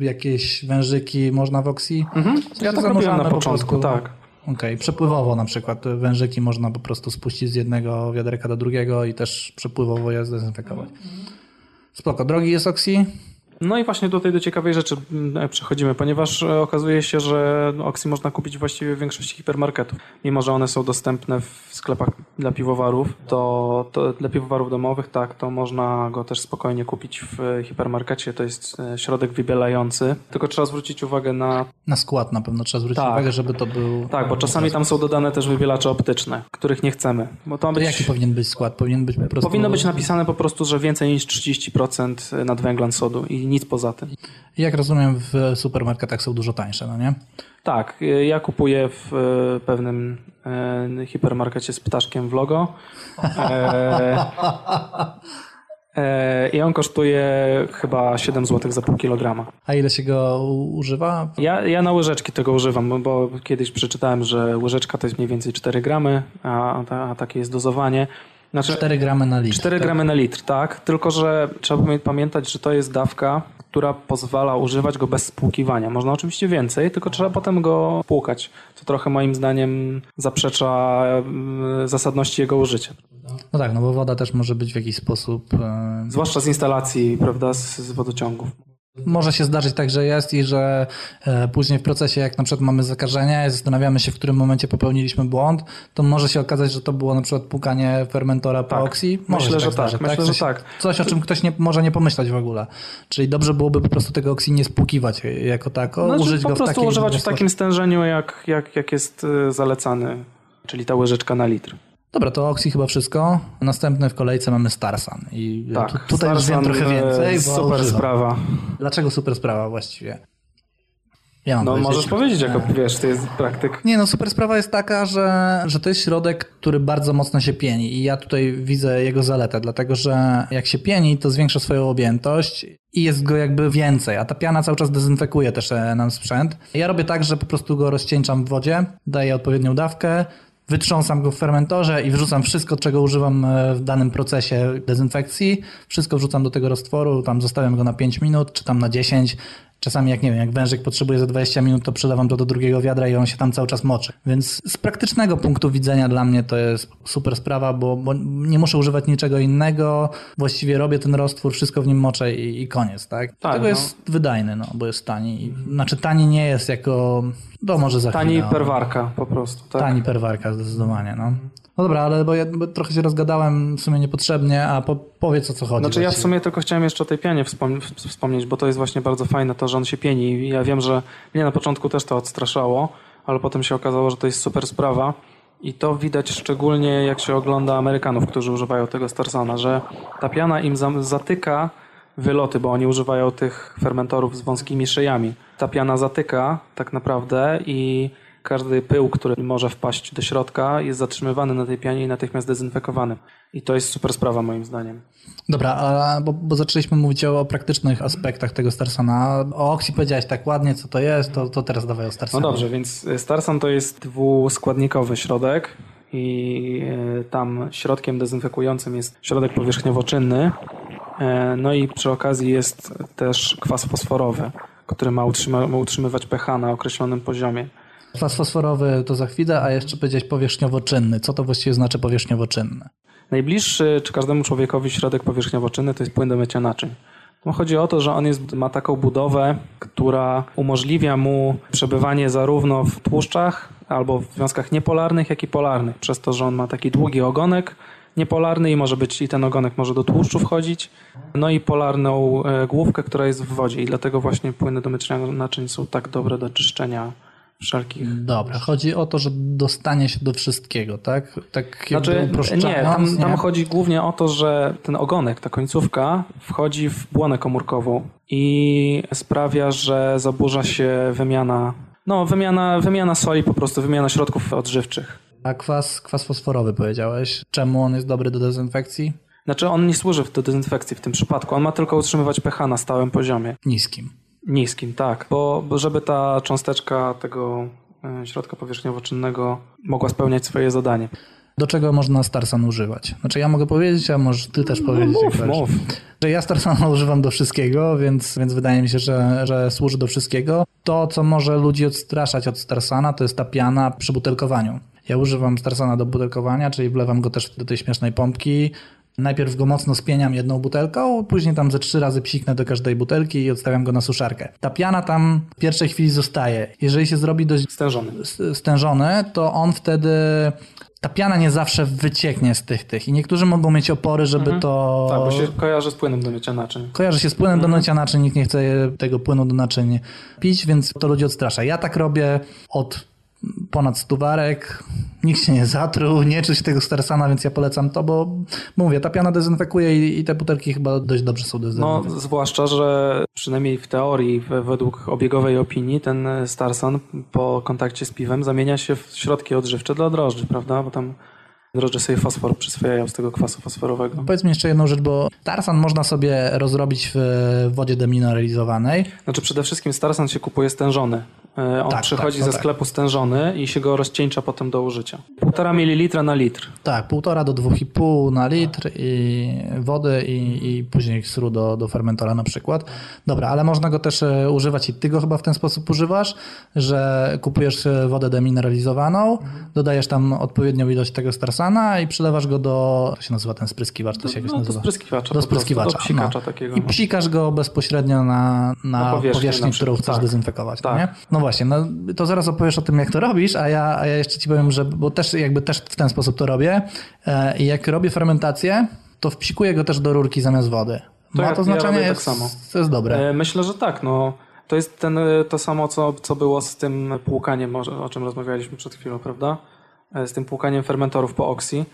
y, jakieś wężyki można w Oxy?
Mhm. Ja tak robiłem na początku, tak.
Okej, przepływowo na przykład wężyki można po prostu spuścić z jednego wiaderka do drugiego i też przepływowo je zdezynfekować. Spoko, drogi jest Oxy?
No i właśnie tutaj do ciekawej rzeczy mm, przechodzimy, ponieważ e, okazuje się, że Oxy można kupić właściwie w większości hipermarketów. Mimo, że one są dostępne w sklepach dla piwowarów, to, to dla piwowarów domowych, tak, to można go też spokojnie kupić w e, hipermarkecie. To jest e, środek wybielający. Tylko trzeba zwrócić uwagę na...
Na skład na pewno trzeba zwrócić
Tak.
uwagę, żeby to był...
Tak, bo czasami tam są dodane też wybielacze optyczne, których nie chcemy. Bo to ma być...
jaki powinien być skład? Powinien być po prostu...
Powinno być napisane po prostu, że więcej niż 30% nadwęglan sodu i nic poza tym.
Jak rozumiem, w supermarketach są dużo tańsze, no nie?
Tak, ja kupuję w y, pewnym y, hipermarkecie z ptaszkiem w logo. E, e, I on kosztuje chyba 7 zł za pół kilograma.
A ile się go używa?
Ja, ja na łyżeczki tego używam, bo- kiedyś przeczytałem, że łyżeczka to jest mniej więcej 4 gramy, a, a takie jest dozowanie. Znaczy,
4 gramy na litr.
4
tak?
gramy na litr, tak. Tylko, że trzeba pamię- pamiętać, że to jest dawka, która pozwala używać go bez spłukiwania. Można oczywiście więcej, tylko trzeba potem go płukać, co trochę moim zdaniem zaprzecza mm, zasadności jego użycia.
No tak, no bo woda też może być w jakiś sposób... E,
Zwłaszcza z instalacji, prawda, z, z wodociągów.
Może się zdarzyć tak, że jest i że e, później w procesie, jak na przykład mamy zakażenie i zastanawiamy się, w którym momencie popełniliśmy błąd, to może się okazać, że to było na przykład pukanie fermentora po
Tak.
oxy. Może
Myślę,
się
że tak.
zdarzyć,
Myślę,
W
że tak.
Coś, o czym ktoś nie, może nie pomyśleć w ogóle. Czyli dobrze byłoby po prostu tego oxy nie spłukiwać jako tako,
Znaczy,
użyć
po
go w
prostu
takiej
używać w takim stężeniu, jak, jak, jak jest y, zalecany, czyli ta łyżeczka na litr.
Dobra, to oxy chyba wszystko. Następne w kolejce mamy Starsan. I
Tak,
tu, tutaj już wiem
Starsan,
trochę
y,
więcej.
Super sprawa.
Dlaczego super sprawa właściwie? Ja mam
No
powiedzieć.
możesz powiedzieć, jako wiesz, ty jest praktyk.
Nie no, super sprawa jest taka, że, że to jest środek, który bardzo mocno się pieni i ja tutaj widzę jego zaletę, dlatego że jak się pieni, to zwiększa swoją objętość i jest go jakby więcej, a ta piana cały czas dezynfekuje też e, nam sprzęt. Ja robię tak, że po prostu go rozcieńczam w wodzie, daję odpowiednią dawkę, wytrząsam go w fermentorze i wrzucam wszystko, czego używam e, w danym procesie dezynfekcji. Wszystko wrzucam do tego roztworu, tam zostawiam go na 5 minut, czy tam na 10. Czasami jak nie wiem, jak wężyk potrzebuje za 20 minut, to przelewam to do drugiego wiadra i on się tam cały czas moczy. Więc z praktycznego punktu widzenia dla mnie to jest super sprawa, bo, bo nie muszę używać niczego innego. Właściwie robię ten roztwór, wszystko w nim moczę i, i koniec, tak? Dlatego
no.
jest wydajny, no, bo jest tani. Znaczy tani nie jest jako... To może za
Tani
chwilę,
perwarka po prostu, tak?
Tani perwarka zdecydowanie, no. No dobra, ale bo ja bo trochę się rozgadałem w sumie niepotrzebnie, a po, powiedz o co chodzi.
Znaczy ja w
właściwie.
sumie tylko chciałem jeszcze o tej pianie wspom- wspomnieć, bo to jest właśnie bardzo fajne to, że on się pieni. Ja wiem, że mnie na początku też to odstraszało, ale potem się okazało, że to jest super sprawa. I to widać szczególnie jak się ogląda Amerykanów, którzy używają tego Starsana, że ta piana im za- zatyka wyloty, bo oni używają tych fermentorów z wąskimi szyjami. Ta piana zatyka tak naprawdę i każdy pył, który może wpaść do środka jest zatrzymywany na tej pianie i natychmiast dezynfekowany. I to jest super sprawa moim zdaniem.
Dobra, a, bo, bo zaczęliśmy mówić o, o praktycznych aspektach tego Starsana. O Oxy powiedziałeś tak ładnie, co to jest, to, to teraz dawaj o
No
Starsanie.
dobrze, więc Starsan to jest dwuskładnikowy środek i e, tam środkiem dezynfekującym jest środek powierzchniowo-czynny. E, No i przy okazji jest też kwas fosforowy, który ma utrzymywać pH na określonym poziomie.
Kwas fosforowy to za chwilę, a jeszcze powiedziałeś powierzchniowo-czynny. Co to właściwie znaczy powierzchniowo-czynny?
Najbliższy, czy każdemu człowiekowi środek powierzchniowo-czynny to jest płyn do mycia naczyń. No chodzi o to, że on jest, ma taką budowę, która umożliwia mu przebywanie zarówno w tłuszczach albo w związkach niepolarnych, jak i polarnych. Przez to, że on ma taki długi ogonek niepolarny i może być i ten ogonek może do tłuszczu wchodzić. No i polarną e, główkę, która jest w wodzie i dlatego właśnie płyny do mycia naczyń są tak dobre do czyszczenia wszelkich
Dobra, chodzi o to, że dostanie się do wszystkiego, tak? Tak
Znaczy, nie, tam, tam
nie?
chodzi głównie o to, że ten ogonek, ta końcówka wchodzi w błonę komórkową i sprawia, że zaburza się wymiana, no wymiana, wymiana soli po prostu, wymiana środków odżywczych.
A kwas, kwas fosforowy powiedziałeś. Czemu on jest dobry do dezynfekcji?
Znaczy on nie służy do dezynfekcji w tym przypadku, on ma tylko utrzymywać pH na stałym poziomie.
Niskim.
Niskim, tak. Bo, żeby ta cząsteczka tego e, środka powierzchniowo-czynnego mogła spełniać swoje zadanie.
Do czego można Starsan używać? Znaczy ja mogę powiedzieć, a może ty też powiedzieć. jak
Mów, mów.
Że ja Starsana używam do wszystkiego, więc, więc wydaje mi się, że, że służy do wszystkiego. To, co może ludzi odstraszać od Starsana, to jest ta piana przy butelkowaniu. Ja używam Starsana do butelkowania, czyli wlewam go też do tej śmiesznej pompki. Najpierw go mocno spieniam jedną butelką, później tam ze trzy razy psiknę do każdej butelki i odstawiam go na suszarkę. Ta piana tam w pierwszej chwili zostaje. Jeżeli się zrobi dość
Stężony.
stężony, to on wtedy ta piana nie zawsze wycieknie z tych tych i niektórzy mogą mieć opory, żeby to
Tak, bo się kojarzy z płynem do mycia naczyń.
kojarzy się z płynem do mycia naczyń, nikt nie chce tego płynu do naczyń pić, więc to ludzi odstrasza. Ja tak robię od ponad stuwarek, nikt się nie zatruł, nie czuć tego Starsana, więc ja polecam to, bo mówię, ta piana dezynfekuje i, i te butelki chyba dość dobrze są
No,
dezynfekowane.
zwłaszcza, że przynajmniej w teorii, we- według obiegowej opinii, ten Starsan po kontakcie z piwem zamienia się w środki odżywcze dla drożdży, prawda? Bo tam drożdże sobie fosfor przyswajają z tego kwasu fosforowego.
Powiedz mi jeszcze jedną rzecz, bo Starsan można sobie rozrobić w wodzie demineralizowanej.
Znaczy przede wszystkim Starsan się kupuje stężony. E, On
Tak,
przychodzi
tak, no
ze
tak.
sklepu stężony i się go rozcieńcza potem do użycia. Półtora mililitra na litr.
Tak, półtora do 2,5 na litr i wody i, i później sru do, do fermentora na przykład. Dobra, ale można go też e, używać i ty go chyba w ten sposób używasz, że kupujesz e, wodę demineralizowaną, dodajesz tam odpowiednią ilość tego starsana i przylewasz go do, to się nazywa ten spryskiwacz, to się jakoś
No, do
nazywa.
spryskiwacza.
Do
po prostu,
spryskiwacza.
Do psikacza
no.
takiego.
I psikasz go bezpośrednio na, na,
Na powierzchnię na
którą chcesz
tak.
dezynfekować. No,
Tak.
nie? no właśnie, no, to zaraz opowiesz o tym, jak to robisz, a ja, a ja jeszcze ci powiem, że bo też jakby też w ten sposób to robię. E, I jak robię fermentację, to wpsikuję go też do rurki zamiast wody.
To
Ma
ja-
to
ja
znaczenie,
robię tak
jest,
samo.
to jest dobre.
E, Myślę, że tak. No. To jest ten, e, to samo, co, co było z tym płukaniem, o czym rozmawialiśmy przed chwilą, prawda? Z tym płukaniem fermentorów po oksji.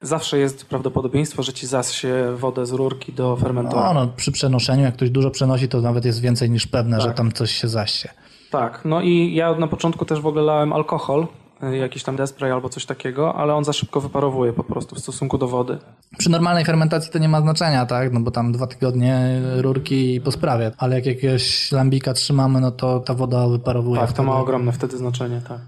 Zawsze jest prawdopodobieństwo, że ci zasie wodę z rurki do fermentora.
No, no, przy przenoszeniu, jak ktoś dużo przenosi, to nawet jest więcej niż pewne, że
Tak.
tam coś się zaście.
Tak, no i ja na początku też w ogóle lałem alkohol, y, jakiś tam despray albo coś takiego, ale on za szybko wyparowuje po prostu w stosunku do wody.
Przy normalnej fermentacji to nie ma znaczenia, tak? No bo tam dwa tygodnie rurki po sprawie, ale jak jakiegoś lambika trzymamy, no to ta woda wyparowuje.
Tak, to ma
wtedy.
ogromne wtedy znaczenie, tak.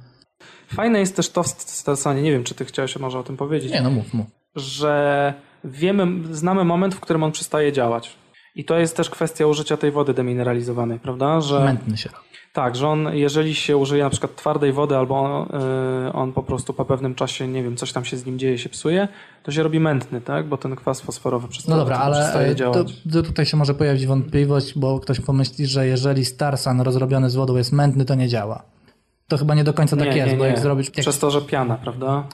Fajne jest też to w Starsanie, nie wiem, czy ty chciałeś może o tym powiedzieć,
Nie, no mów, mów.
że wiemy, znamy moment, w którym on przestaje działać. I to jest też kwestia użycia tej wody demineralizowanej, prawda? Że,
Mętny się.
tak, że on, jeżeli się użyje na przykład twardej wody, albo y, on po prostu po pewnym czasie, nie wiem, coś tam się z nim dzieje, się psuje, to się robi mętny, tak? Bo ten kwas fosforowy przestaje,
No dobra, ale e, to, to tutaj się może pojawić wątpliwość, bo ktoś pomyśli, że jeżeli Starsan rozrobiony z wodą jest mętny, to nie działa. To chyba nie do końca tak jest, bo jak zrobisz... Jak...
Przez to, że piana, prawda?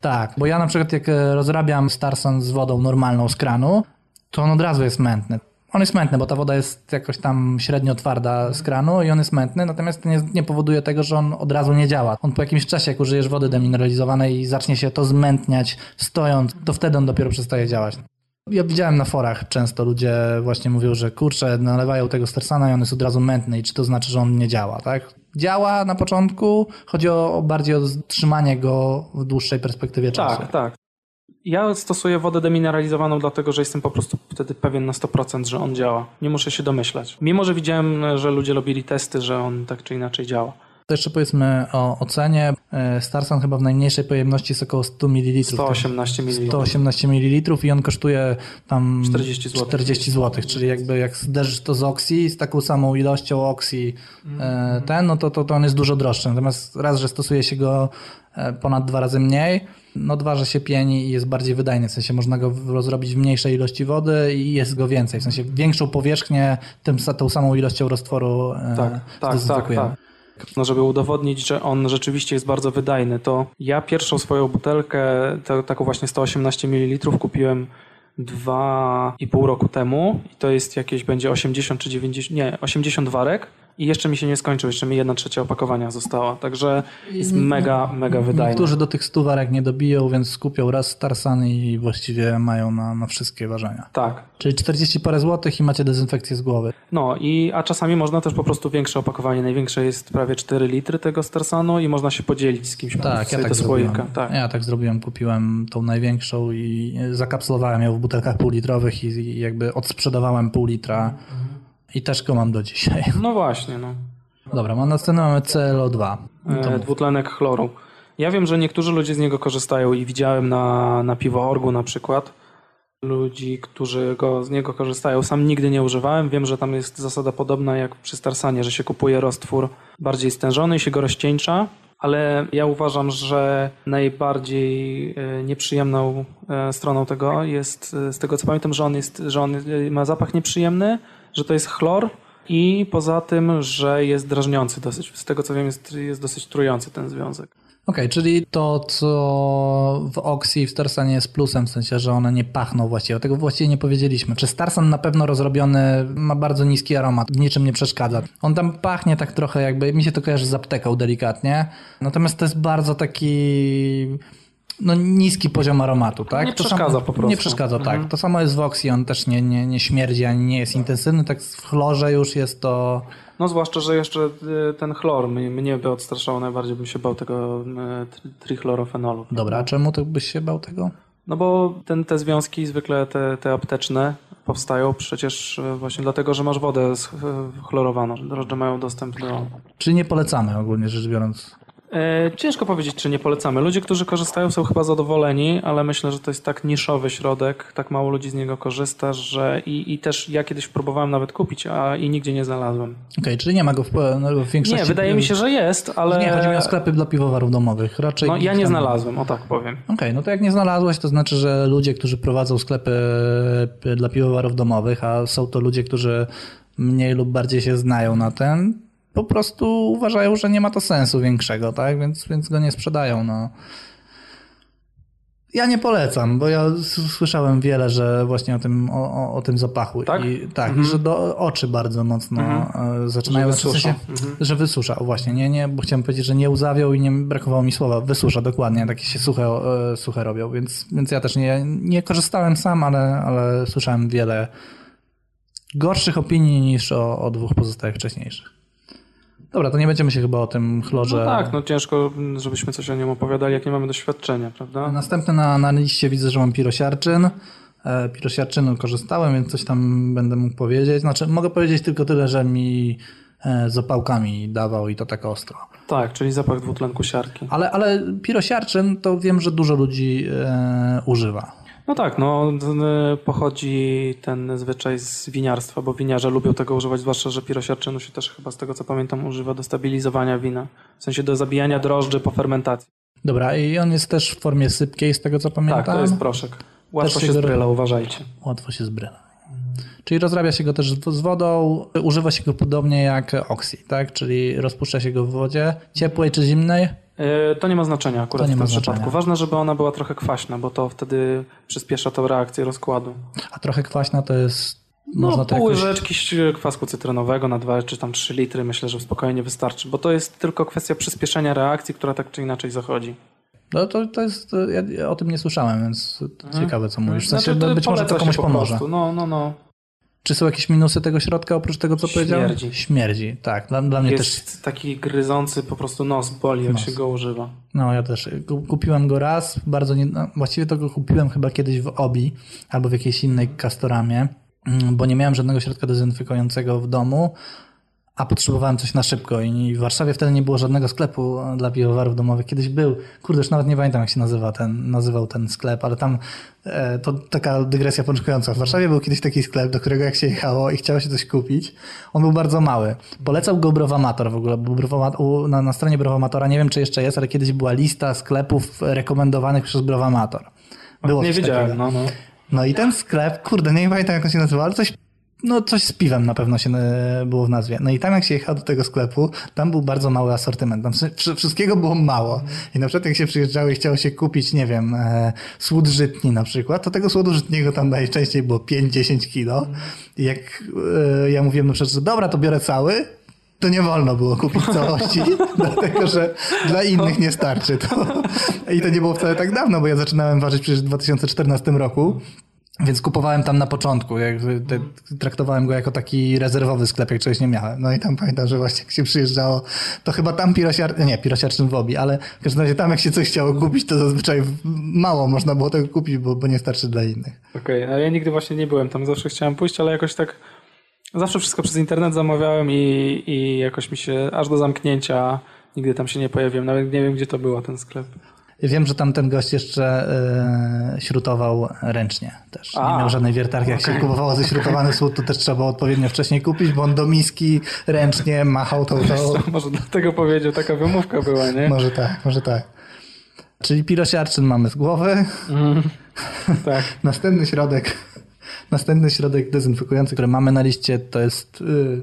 Tak, bo ja na przykład jak e, rozrabiam Starsan z wodą normalną z kranu, to on od razu jest mętny. On jest mętny, bo ta woda jest jakoś tam średnio twarda z kranu i on jest mętny, natomiast to nie, nie powoduje tego, że on od razu nie działa. On po jakimś czasie, jak użyjesz wody demineralizowanej i zacznie się to zmętniać stojąc, to wtedy on dopiero przestaje działać. Ja widziałem na forach często ludzie właśnie mówią, że kurczę, nalewają tego Starsana i on jest od razu mętny i czy to znaczy, że on nie działa, tak? Działa na początku, chodzi o, o bardziej o trzymanie go w dłuższej perspektywie czasu.
Tak, tak. Ja stosuję wodę demineralizowaną, dlatego że jestem po prostu wtedy pewien na 100%, że on działa. Nie muszę się domyślać. Mimo, że widziałem, że ludzie robili testy, że on tak czy inaczej działa.
To jeszcze powiedzmy o ocenie. E, Starsan chyba w najmniejszej pojemności jest około 100 ml.
118 ml.
118 ml i on kosztuje tam
40 zł.
40 zł, czyli jakby jak zderzysz to z Oxy, z taką samą ilością Oxy e, ten, no to, to, to on jest dużo droższy. Natomiast raz, że stosuje się go ponad dwa razy mniej, no dwa, że się pieni i jest bardziej wydajny, w sensie można go rozrobić w mniejszej ilości wody i jest go więcej, w sensie większą powierzchnię tym, tą samą ilością roztworu e,
Tak, tak, tak, tak. No, żeby udowodnić, że on rzeczywiście jest bardzo wydajny, to ja pierwszą swoją butelkę, to, taką właśnie 118 ml kupiłem dwa i pół roku temu i to jest jakieś będzie 80 czy 90, nie, 80 warek i jeszcze mi się nie skończył, jeszcze mi jedna trzecia opakowania została, także jest mega, mega wydajny.
Niektórzy do tych stuwarek nie dobiją, więc skupią raz Starsan i właściwie mają na, na wszystkie ważenia.
Tak,
Czyli 40 parę złotych i macie dezynfekcję z głowy.
No i a czasami można też po prostu większe opakowanie. Największe jest prawie 4 litry tego Starsanu i można się podzielić z kimś
Tak, ja tak zrobiłem.
Tak.
Ja tak zrobiłem, kupiłem tą największą i zakapslowałem ją w butelkach półlitrowych i, i jakby odsprzedawałem pół litra i też go mam do dzisiaj.
No właśnie, no.
Dobra, mam następny mamy CLO2. To
E, dwutlenek chloru. Ja wiem, że niektórzy ludzie z niego korzystają i widziałem na, na piwoorgu na przykład ludzi, którzy go, z niego korzystają. Sam nigdy nie używałem. Wiem, że tam jest zasada podobna jak przy Starsanie, że się kupuje roztwór bardziej stężony i się go rozcieńcza. Ale ja uważam, że najbardziej e, nieprzyjemną e, stroną tego jest, e, z tego co pamiętam, że on, jest, że on ma zapach nieprzyjemny, że to jest chlor i poza tym, że jest drażniący dosyć. Z tego co wiem, jest, jest dosyć trujący ten związek.
Okej, czyli to, co w Oxy i w Starsanie jest plusem, w sensie, że one nie pachną właściwie. Tego właściwie nie powiedzieliśmy. Czy Starsan na pewno rozrobiony ma bardzo niski aromat, niczym nie przeszkadza. On tam pachnie tak trochę jakby, mi się to kojarzy z apteką delikatnie, natomiast to jest bardzo taki no, niski poziom aromatu, tak?
Nie
To
przeszkadza
samo,
po prostu.
Nie przeszkadza, tak. To samo jest w Oxy, on też nie, nie, nie śmierdzi, ani nie jest intensywny, tak w chlorze już jest to...
No zwłaszcza, że jeszcze y, ten chlor mnie, mnie by odstraszało najbardziej, bym się bał tego y, tri- trichlorofenolu.
Dobra, a czemu to byś się bał tego?
No bo ten, te związki zwykle te, te apteczne powstają przecież y, właśnie dlatego, że masz wodę chlorowaną. że Drożdże mają dostęp do...
Czy nie polecamy ogólnie rzecz biorąc?
E, ciężko powiedzieć, czy nie polecamy. Ludzie, którzy korzystają są chyba zadowoleni, ale myślę, że to jest tak niszowy środek, tak mało ludzi z niego korzysta, że i, i też ja kiedyś próbowałem nawet kupić, a i nigdzie nie znalazłem.
Okej, czyli nie ma go w, no, w większości...
Nie, wydaje mi się, że jest, ale...
Nie, chodzi mi o sklepy dla piwowarów domowych. Raczej
No ja nie
tam-
znalazłem, o tak powiem.
Okej, no to jak nie znalazłeś, to znaczy, że ludzie, którzy prowadzą sklepy e, dla piwowarów domowych, a są to ludzie, którzy mniej lub bardziej się znają na ten, po prostu uważają, że nie ma to sensu większego, tak? Więc, więc go nie sprzedają, no. Ja nie polecam, bo ja słyszałem wiele, że właśnie o tym, o, o, o tym zapachu.
Tak?
I, tak, i że do oczy bardzo mocno e, zaczynają...
Że wysusza.
w sensie, że wysusza, właśnie, nie, nie, bo chciałem powiedzieć, że nie uzawiał i nie brakowało mi słowa. Wysusza, dokładnie, takie się suche, e, suche robią, więc, więc ja też nie, nie korzystałem sam, ale, ale słyszałem wiele gorszych opinii niż o, o dwóch pozostałych wcześniejszych. Dobra, to nie będziemy się chyba o tym chlorze...
No tak, no ciężko, żebyśmy coś o nim opowiadali, jak nie mamy doświadczenia, prawda?
Następny na, na liście widzę, że mam pirosiarczyn. E, pirosiarczynu korzystałem, więc coś tam będę mógł powiedzieć. Znaczy, mogę powiedzieć tylko tyle, że mi e, z opałkami dawał i to tak ostro.
Tak, czyli zapach dwutlenku siarki.
Ale, ale pirosiarczyn to wiem, że dużo ludzi e, używa.
No tak, no y, pochodzi ten zwyczaj z winiarstwa, bo winiarze lubią tego używać, zwłaszcza, że pirosiarczynu się też chyba z tego co pamiętam używa do stabilizowania wina, w sensie do zabijania drożdży po fermentacji.
Dobra, i on jest też w formie sypkiej, z tego co pamiętam.
Tak, to jest proszek. Łatwo
się
się zbryla, uważajcie.
Łatwo się zbryla. Czyli rozrabia się go też z wodą, używa się go podobnie jak oxy, tak? Czyli rozpuszcza się go w wodzie ciepłej czy zimnej.
Y, To nie ma znaczenia akurat w tym przypadku. Ważne, żeby ona była trochę kwaśna, bo to wtedy przyspiesza tą reakcję rozkładu.
A trochę kwaśna to jest.
No,
można
pół
jakoś.
łyżeczki kwasku cytrynowego na 2 czy tam 3 litry myślę, że spokojnie wystarczy, bo to jest tylko kwestia przyspieszenia reakcji, która tak czy inaczej zachodzi.
No to, to jest. Ja, o tym nie słyszałem, więc to ciekawe co mówisz. W sensie,
Znaczy, to
być może to komuś
po
pomoże.
No, no, no.
Czy są jakieś minusy tego środka oprócz tego, co powiedziałem?
Śmierdzi.
Śmierdzi, tak. Dla, dla mnie też.
Jest taki gryzący, po prostu nos boli, jak się go używa.
No ja też. Ku- Kupiłem go raz, bardzo nie, no, właściwie to go kupiłem chyba kiedyś w Obi albo w jakiejś innej kastoramie, mm, bo nie miałem żadnego środka dezynfekującego w domu, a potrzebowałem coś na szybko i w Warszawie wtedy nie było żadnego sklepu dla piwowarów domowych. Kiedyś był, kurde, już nawet nie pamiętam jak się nazywa ten, nazywał ten sklep, ale tam e, to taka dygresja początkująca. W Warszawie był kiedyś taki sklep, do którego jak się jechało i chciało się coś kupić, on był bardzo mały. Polecał go Browamator w ogóle, bo Browama- u- na, na stronie Browamatora, nie wiem czy jeszcze jest, ale kiedyś była lista sklepów rekomendowanych przez Browamator. Było
nie wiedziałem,
takiego.
no, no.
No i ten sklep, kurde, nie pamiętam jak on się nazywał, ale coś, no coś z piwem na pewno się e, było w nazwie. No i tam jak się jechało do tego sklepu, tam był bardzo mały asortyment. Tam wszy- wszystkiego było mało. I na przykład jak się przyjeżdżało i chciało się kupić, nie wiem, e, słód żytni na przykład, to tego słodu żytniego tam najczęściej było 5-10 kilo. I jak e, ja mówiłem na przykład, że dobra, to biorę cały, to nie wolno było kupić całości, dlatego że dla innych nie starczy. To, I to nie było wcale tak dawno, bo ja zaczynałem ważyć przecież w 2014 roku. Więc kupowałem tam na początku, jakby te, traktowałem go jako taki rezerwowy sklep, jak czegoś nie miałem. No i tam pamiętam, że właśnie jak się przyjeżdżało, to chyba tam pirosiar... nie, pirosiarczyn w obi, ale w każdym razie tam jak się coś chciało kupić, to zazwyczaj mało można było tego kupić, bo, bo nie starczy dla innych.
Okej, ale ja nigdy właśnie nie byłem tam, zawsze chciałem pójść, ale jakoś tak zawsze wszystko przez internet zamawiałem i, i jakoś mi się aż do zamknięcia nigdy tam się nie pojawiłem, nawet nie wiem gdzie to było ten sklep.
Wiem, że tam ten gość jeszcze e, śrutował ręcznie też. Nie
A,
miał żadnej wiertarki. Jak się kupowało ześrutowany słód, to też trzeba było odpowiednio wcześniej kupić, bo on do miski ręcznie machał tą... tą...
Może dlatego powiedział, taka wymówka była, nie?
Może tak, może tak. Czyli pirosiarczyn mamy z głowy.
Tak.
Następny środek, następny środek dezynfekujący, który mamy na liście, to jest y,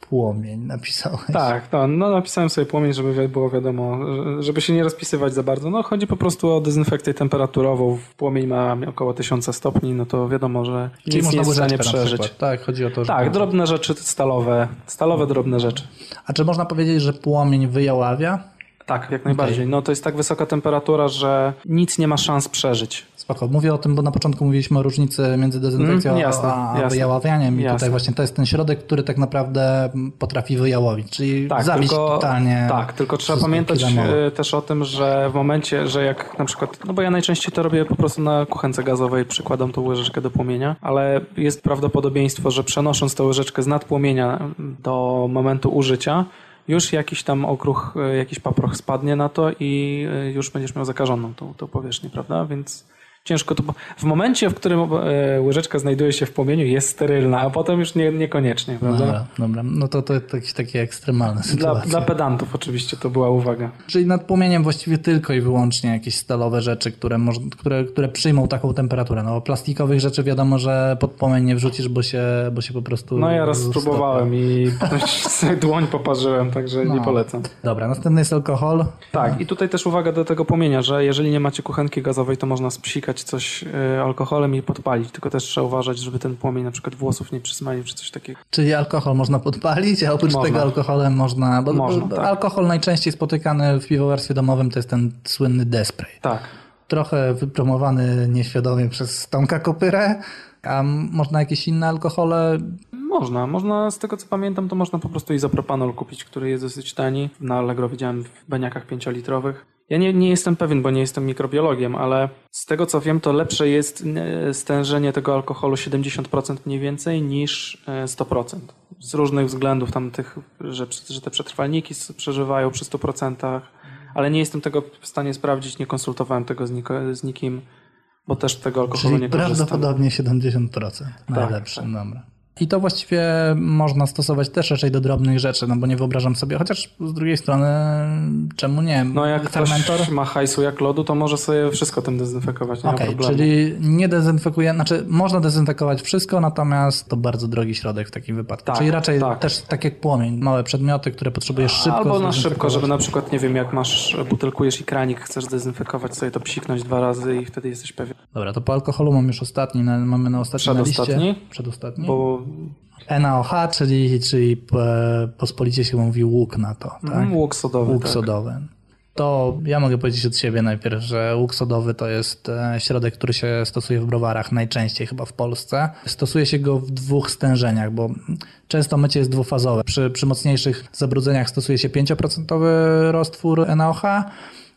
płomień, napisałeś.
Tak, no, no napisałem sobie płomień, żeby było wiadomo, że- żeby się nie rozpisywać za bardzo. No chodzi po prostu o dezynfekcję temperaturową. Płomień ma około 1000 stopni, no to wiadomo, że
Czyli
nic nie
można
jest w stanie przeżyć.
Tak, chodzi o to, że...
Tak, drobne rzeczy stalowe, stalowe drobne rzeczy.
A czy można powiedzieć, że płomień wyjaławia?
Tak, jak najbardziej. No to jest tak wysoka temperatura, że nic nie ma szans przeżyć.
Spoko. Mówię o tym, bo na początku mówiliśmy o różnicy między dezynfekcją
Mm, jasne,
a,
jasne.
wyjaławianiem i
Jasne.
tutaj właśnie to jest ten środek, który tak naprawdę potrafi wyjałowić, czyli
Tak,
zabić
tylko,
totalnie
tak, tylko trzeba pamiętać e, też o tym, że w momencie, że jak na przykład, no bo ja najczęściej to robię po prostu na kuchence gazowej, przykładam tą łyżeczkę do płomienia, ale jest prawdopodobieństwo, że przenosząc tę łyżeczkę z nadpłomienia do momentu użycia, już jakiś tam okruch, e, jakiś paproch spadnie na to i e, już będziesz miał zakażoną tą, tą powierzchnię, prawda? Więc ciężko to. W momencie, w którym e, łyżeczka znajduje się w płomieniu, jest sterylna, a potem już nie, niekoniecznie, prawda?
Dobra, dobra. No to to jakieś takie ekstremalne
Dla,
sytuacje.
dla pedantów oczywiście to była uwaga.
Czyli nad płomieniem właściwie tylko i wyłącznie jakieś stalowe rzeczy, które, które, które przyjmą taką temperaturę. No, plastikowych rzeczy wiadomo, że pod płomień nie wrzucisz, bo się, bo się po prostu...
No ja raz
stopia.
spróbowałem i potem sobie dłoń poparzyłem, także nie
No.
polecam.
Dobra, następny jest alkohol.
Tak, i tutaj też uwaga do tego płomienia, że jeżeli nie macie kuchenki gazowej, to można spsikać coś y, alkoholem i podpalić, tylko też trzeba uważać, żeby ten płomień na przykład włosów nie przysmalił czy coś takiego.
Czyli alkohol można podpalić, a oprócz
Można.
tego alkoholem można... Bo,
Można,
bo
tak.
Alkohol najczęściej spotykany w piwowarstwie domowym to jest ten słynny despray.
Tak.
Trochę wypromowany nieświadomie przez Tomka Kopyrę, A można jakieś inne alkohole?
Można, można, z tego co pamiętam, to można po prostu izopropanol kupić, który jest dosyć tani. Na Allegro widziałem w baniakach 5-litrowych. Ja nie, nie jestem pewien, bo nie jestem mikrobiologiem, ale z tego co wiem, to lepsze jest e, stężenie tego alkoholu 70% mniej więcej niż e, 100%. Z różnych względów tam tych, że, że te przetrwalniki przeżywają przy 100%, ale nie jestem tego w stanie sprawdzić, nie konsultowałem tego z, niko, z nikim, bo też tego alkoholu
Czyli
nie korzystam.
prawdopodobnie 70%. Najlepszy, dobra. I to właściwie można stosować też raczej do drobnych rzeczy, no bo nie wyobrażam sobie, chociaż z drugiej strony czemu nie?
No jak
Fermentor?
ktoś ma hajsu jak lodu, to może sobie wszystko tym dezynfekować, nie problemu.
czyli nie dezynfekuje, znaczy można dezynfekować wszystko, natomiast to bardzo drogi środek w takim wypadku.
Tak,
czyli raczej
tak.
też tak jak płomień, małe przedmioty, które potrzebujesz szybko
Albo na szybko, żeby na przykład, nie wiem, jak masz, butelkujesz i kranik, chcesz dezynfekować sobie to psiknąć dwa razy i wtedy jesteś pewien.
Dobra, to po alkoholu mam już ostatni, na, mamy na ostatnim na
Przedostatni?
liście. Przedostatni?
Bo
NaOH, czyli, czyli e, pospolicie się mówi łuk na to, tak?
mm, łuk sodowy.
Łuk
tak.
sodowy. To ja mogę powiedzieć od siebie najpierw, że łuk sodowy to jest e, środek, który się stosuje w browarach najczęściej chyba w Polsce. Stosuje się go w dwóch stężeniach, bo często mycie jest dwufazowe. Przy, przy mocniejszych zabrudzeniach stosuje się 5% roztwór NaOH,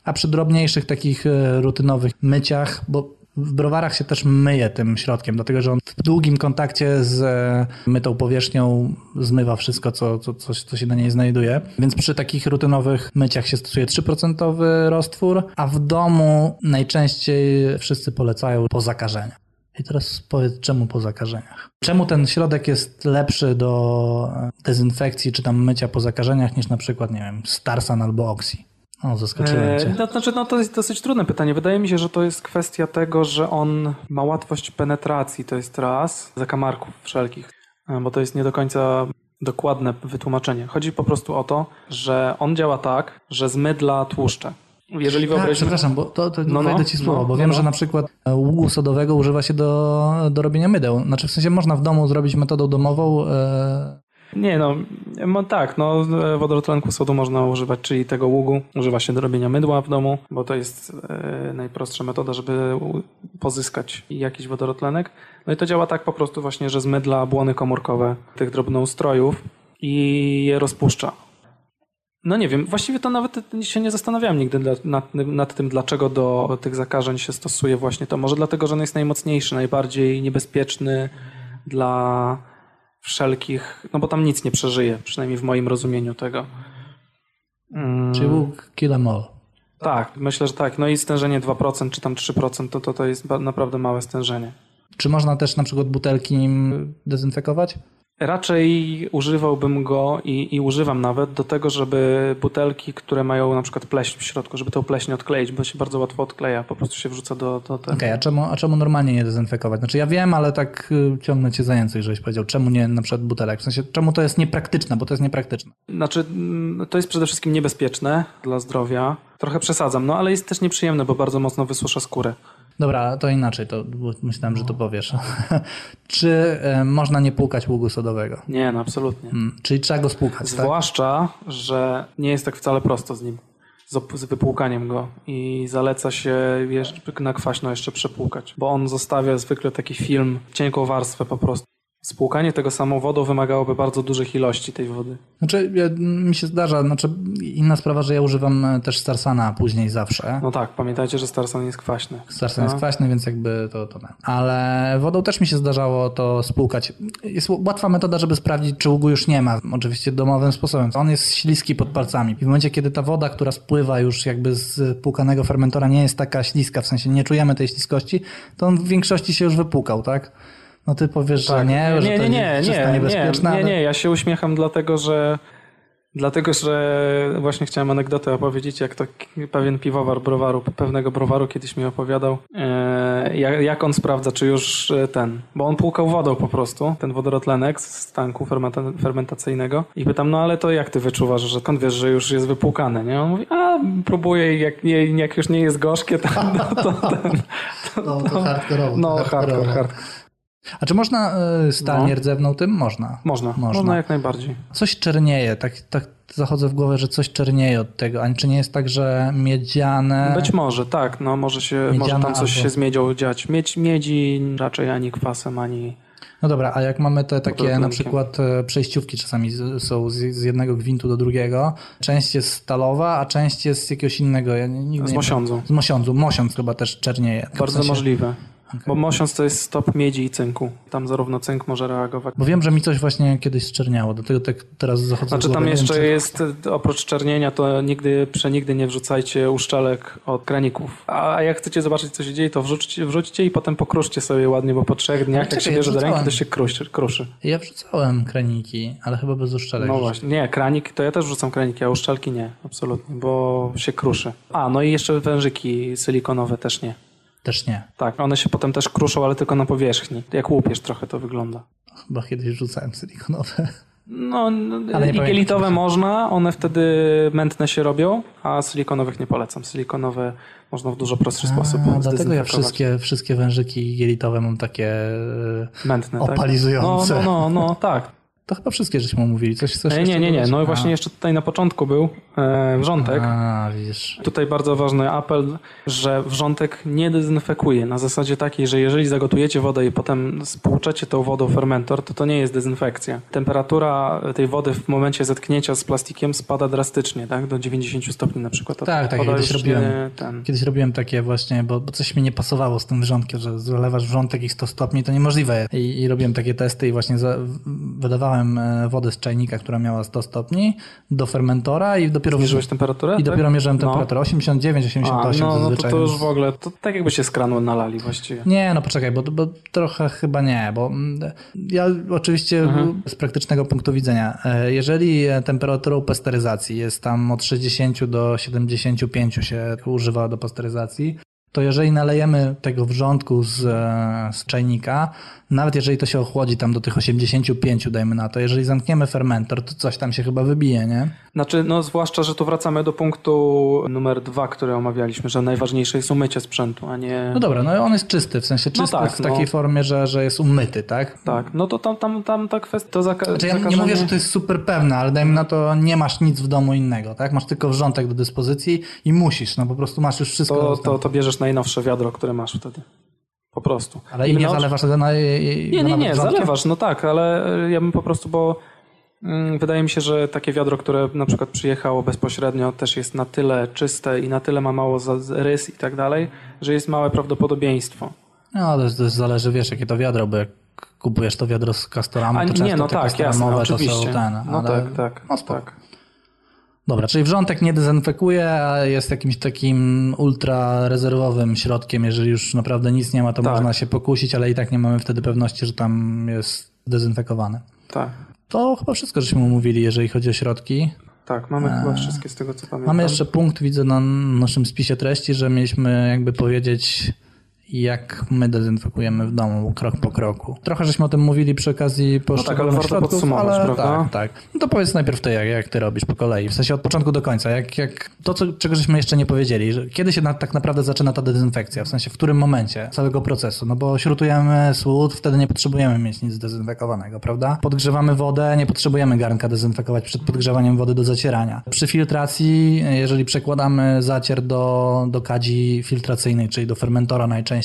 a przy drobniejszych takich e, rutynowych myciach, bo w browarach się też myje tym środkiem, dlatego że on w długim kontakcie z e, mytą powierzchnią zmywa wszystko, co, co, co, co się na niej znajduje. Więc przy takich rutynowych myciach się stosuje 3% roztwór, a w domu najczęściej wszyscy polecają po zakażeniach. I teraz powiedz, czemu po zakażeniach? Czemu ten środek jest lepszy do dezynfekcji czy tam mycia po zakażeniach niż na przykład, nie wiem, Starsan albo Oxy? O, zaskoczyłem cię.
E, no, znaczy, no to jest dosyć trudne pytanie. Wydaje mi się, że to jest kwestia tego, że on ma łatwość penetracji, to jest raz, zakamarków wszelkich, e, bo to jest nie do końca dokładne wytłumaczenie. Chodzi po prostu o to, że on działa tak, że zmydla tłuszcze. Jeżeli
Tak,
wyobraźmy...
przepraszam, bo to, to
No, no,
ci słowo,
no,
bo
no,
wiem,
no.
że na przykład e, ługu sodowego używa się do, do robienia mydeł. Znaczy w sensie można w domu zrobić metodą domową. E,
Nie, no, no tak, no e, wodorotlenku sodu można używać, czyli tego ługu. Używa się do robienia mydła w domu, bo to jest e, najprostsza metoda, żeby pozyskać jakiś wodorotlenek. No i to działa tak po prostu właśnie, że zmydla błony komórkowe tych drobnoustrojów i je rozpuszcza. No nie wiem, właściwie to nawet się nie zastanawiałem nigdy nad, nad tym, dlaczego do tych zakażeń się stosuje właśnie to. Może dlatego, że on jest najmocniejszy, najbardziej niebezpieczny dla wszelkich, no bo tam nic nie przeżyje, przynajmniej w moim rozumieniu tego. Mm,
Czyli łuk kill em all.
tak, myślę, że tak. No i stężenie 2% czy tam 3% to, to, to jest naprawdę małe stężenie.
Czy można też na przykład butelki nim dezynfekować?
Raczej używałbym go i, i używam nawet do tego, żeby butelki, które mają na przykład pleśń w środku, żeby tą pleśń odkleić, bo się bardzo łatwo odkleja, po prostu się wrzuca do, do tego.
Okej, a, czemu, a czemu normalnie nie dezynfekować? Znaczy ja wiem, ale tak y, ciągnę cię za język, żebyś powiedział, czemu nie na przykład butelek? W sensie, czemu to jest niepraktyczne, bo to jest niepraktyczne.
Znaczy, mm, to jest przede wszystkim niebezpieczne dla zdrowia. Trochę przesadzam, no ale jest też nieprzyjemne, bo bardzo mocno wysusza skórę.
Dobra, to inaczej, to myślałem, że to powiesz. Czy e, można nie płukać ługu sodowego?
Nie, no absolutnie.
Hmm, czyli trzeba go spłukać, tak?
Zwłaszcza, że nie jest tak wcale prosto z nim, z, wypłukaniem go i zaleca się na kwaśno jeszcze przepłukać, bo on zostawia zwykle taki film, cienką warstwę po prostu. Spłukanie tego samą wodą wymagałoby bardzo dużych ilości tej wody.
Znaczy, mi się zdarza, znaczy inna sprawa, że ja używam e, też Starsana później zawsze.
No tak, pamiętajcie, że Starsan jest kwaśny.
Starsan jest
No.
kwaśny, więc jakby to, to. Ale wodą też mi się zdarzało to spłukać. Jest łatwa metoda, żeby sprawdzić, czy ługu już nie ma. Oczywiście domowym sposobem. On jest śliski pod palcami. I w momencie, kiedy ta woda, która spływa już jakby z płukanego fermentora nie jest taka śliska, w sensie nie czujemy tej śliskości, to on w większości się już wypłukał, tak? No ty powiesz, że nie, że
nie,
to
nie, nie,
jest
nie,
niebezpieczne.
nie, nie, nie, ja się uśmiecham dlatego, że dlatego, że właśnie chciałem anegdotę opowiedzieć, jak to pewien piwowar browaru, pewnego browaru kiedyś mi opowiadał, e, jak, on sprawdza, czy już e, ten, bo on płukał wodą po prostu, ten wodorotlenek z tanku fermenta, fermentacyjnego i pytam, no ale to jak ty wyczuwasz, że skąd wiesz, że już jest wypłukane, nie? On mówi, a próbuję jak, nie, jak już nie jest gorzkie, to, no, to ten,
No, to hardkorowo.
no
to hardkorowo.
hardcore.
A czy można y, stal
No.
nierdzewną tym? Można.
Można, można,
Można.
jak najbardziej.
Coś czernieje, tak, tak zachodzę w głowę, że coś czernieje od tego. A czy nie jest tak, że miedziane...
Być może, tak, no może się, może tam coś
albo-
się z miedzią dziać. Miedź, miedzi raczej ani kwasem, ani...
No dobra, a jak mamy te takie na przykład e, przejściówki czasami są z, z jednego gwintu do drugiego, część jest stalowa, a część jest z jakiegoś innego. Ja nigdy
Z mosiądzu.
Z mosiądzu. Mosiądz chyba też czernieje. W
Bardzo
sensie-
możliwe. Bo mosiądz to jest stop miedzi i cynku. Tam zarówno cynk może reagować.
Bo wiem, że mi coś właśnie kiedyś czerniało, dlatego tak teraz zachodzę
Znaczy tam
wiem,
jeszcze
czy-
jest, oprócz czernienia, to nigdy, przenigdy nie wrzucajcie uszczelek od kraników. A jak chcecie zobaczyć, co się dzieje, to wrzućcie, wrzućcie i potem pokruszcie sobie ładnie, bo po trzech dniach, jak się
ja
bierze do ręki, to się kruszy. kruszy.
Ja wrzucałem kraniki, ale chyba bez uszczelek.
No właśnie. Nie, kranik, to ja też wrzucam kraniki, a uszczelki nie, absolutnie, bo się kruszy. A, no i jeszcze wężyki silikonowe też nie.
Też nie.
Tak, one się potem też kruszą, ale tylko na powierzchni. Jak łupiesz trochę to wygląda.
Chyba kiedyś wrzucałem silikonowe.
No, no
Ale nie
i
pamiętam,
gelitowe
czy-
można, one wtedy mętne się robią, a silikonowych nie polecam. Silikonowe można w dużo prostszy sposób
A, dlatego ja wszystkie, wszystkie wężyki gelitowe mam takie... e,
Mętne, tak?
opalizujące.
No, no, no, no tak.
To chyba wszystkie żeśmy mówili. Coś, coś
Nie,
jeszcze
nie, nie, nie.
dodać?
No i właśnie jeszcze tutaj na początku był e, wrzątek.
A, widzisz.
Tutaj bardzo ważny apel, że wrzątek nie dezynfekuje. Na zasadzie takiej, że jeżeli zagotujecie wodę i potem spłuczecie tą wodą fermentor, to to nie jest dezynfekcja. Temperatura tej wody w momencie zetknięcia z plastikiem spada drastycznie, tak? Do 90 stopni na przykład. To
Tak, tak, kiedyś robiłem.
nie- Ten.
Kiedyś robiłem takie właśnie, bo, bo coś mi nie pasowało z tym wrzątkiem, że zalewasz wrzątek i 100 stopni, to niemożliwe. I, i robiłem takie testy i właśnie za, wydawałem e, wodę z czajnika, która miała 100 stopni do fermentora i dopiero...
Zniżyłeś temperaturę?
I dopiero
tak?
mierzyłem
No.
temperaturę. 89,
A,
88
no, no to,
zazwyczaj.
to już w ogóle, to tak jakby się z kranu nalali właściwie.
Nie, no poczekaj, bo, bo trochę chyba nie, bo mm, ja oczywiście
Mhm.
z praktycznego punktu widzenia, e, jeżeli temperaturą pasteryzacji jest tam od 60 do 75 się używa do pasteryzacji, to jeżeli nalejemy tego wrzątku z, e, z czajnika, nawet jeżeli to się ochłodzi tam do tych 85, dajmy na to, jeżeli zamkniemy fermentor, to coś tam się chyba wybije, nie?
Znaczy, no zwłaszcza, że tu wracamy do punktu numer dwa, który omawialiśmy, że najważniejsze jest umycie sprzętu, a nie...
No dobra, no on jest czysty, w sensie czysty
tak,
w
no.
takiej formie, że, że jest umyty, tak?
Tak, no to tam, tam, tam ta kwestia, to zaka-
Znaczy ja nie
zakażenie-
mówię, że to jest super pewne, ale dajmy na to, nie masz nic w domu innego, tak? Masz tylko wrzątek do dyspozycji i musisz, no po prostu masz już wszystko.
to, to, to bierzesz najnowsze wiadro, które masz wtedy. Po prostu.
ale i nie
naoczy-
zalewasz na i-
Nie,
no
nie, nie, zalewasz, no tak, ale ja bym po prostu, bo mm, wydaje mi się, że takie wiadro, które na przykład przyjechało bezpośrednio, też jest na tyle czyste i na tyle ma mało rys i tak dalej, że jest małe prawdopodobieństwo.
No to, to zależy, wiesz, jakie to wiadro, bo jak kupujesz to wiadro z kastorami,
A
to często
nie, no tak, jasne, oczywiście.
są ten,
no
ale...
tak, tak,
No
tak.
Dobra, czyli wrzątek nie dezynfekuje, a jest jakimś takim ultra rezerwowym środkiem, jeżeli już naprawdę nic nie ma, to
Tak.
można się pokusić, ale i tak nie mamy wtedy pewności, że tam jest dezynfekowane.
Tak,
To chyba wszystko, żeśmy omówili, jeżeli chodzi o środki.
tak, mamy chyba wszystkie z tego, co pamiętam.
Mamy jeszcze punkt, widzę na naszym spisie treści, że mieliśmy jakby powiedzieć, jak my dezynfekujemy w domu, krok po kroku. Trochę żeśmy o tym mówili przy okazji poszczególnych
No tak, warto
środków,
podsumować,
ale
prawda?
tak, tak. No to powiedz najpierw ty, jak, jak ty robisz po kolei, w sensie od początku do końca, jak, jak to, co, czego żeśmy jeszcze nie powiedzieli, że kiedy się na, tak naprawdę zaczyna ta dezynfekcja, w sensie w którym momencie całego procesu, no bo śrutujemy słód, wtedy nie potrzebujemy mieć nic zdezynfekowanego, prawda? Podgrzewamy wodę, nie potrzebujemy garnka dezynfekować przed podgrzewaniem wody do zacierania. Przy filtracji, jeżeli przekładamy zacier do, do kadzi filtracyjnej, czyli do fermentora najczęściej,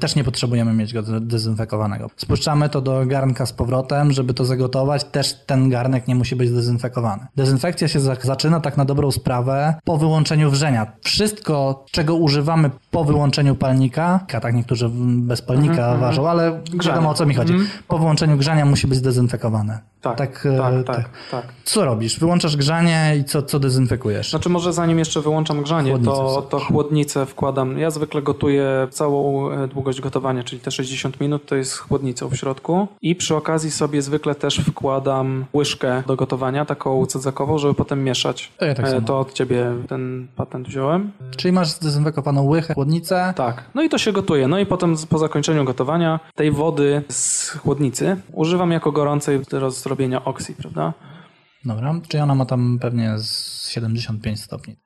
też nie potrzebujemy mieć go dezynfekowanego. Spuszczamy to do garnka z powrotem, żeby to zagotować, też ten garnek nie musi być zdezynfekowany. Dezynfekcja się za- zaczyna tak na dobrą sprawę po wyłączeniu wrzenia. Wszystko, czego używamy po wyłączeniu palnika, tak niektórzy bez palnika ważą, ale wiadomo o co mi chodzi. Po wyłączeniu grzania musi być zdezynfekowane.
Tak,
tak,
tak,
e,
tak, tak.
Co robisz? Wyłączasz grzanie i co, co dezynfekujesz?
Znaczy może zanim jeszcze wyłączam grzanie,
Chłodnicę
to, to chłodnicę wkładam. Ja zwykle gotuję całą e, długość gotowania, czyli te 60 minut to jest chłodnicą w środku. I przy okazji sobie zwykle też wkładam łyżkę do gotowania, taką cydzakową, żeby potem mieszać.
To ja tak
E. To od ciebie ten patent wziąłem.
Czyli masz zdezynfekowaną łychę, chłodnicę,
Tak. No i to się gotuje. No i potem po zakończeniu gotowania tej wody z chłodnicy używam jako gorącej do zrobienia oksji, prawda?
Dobra, czyli ona ma tam pewnie z 75 stopni.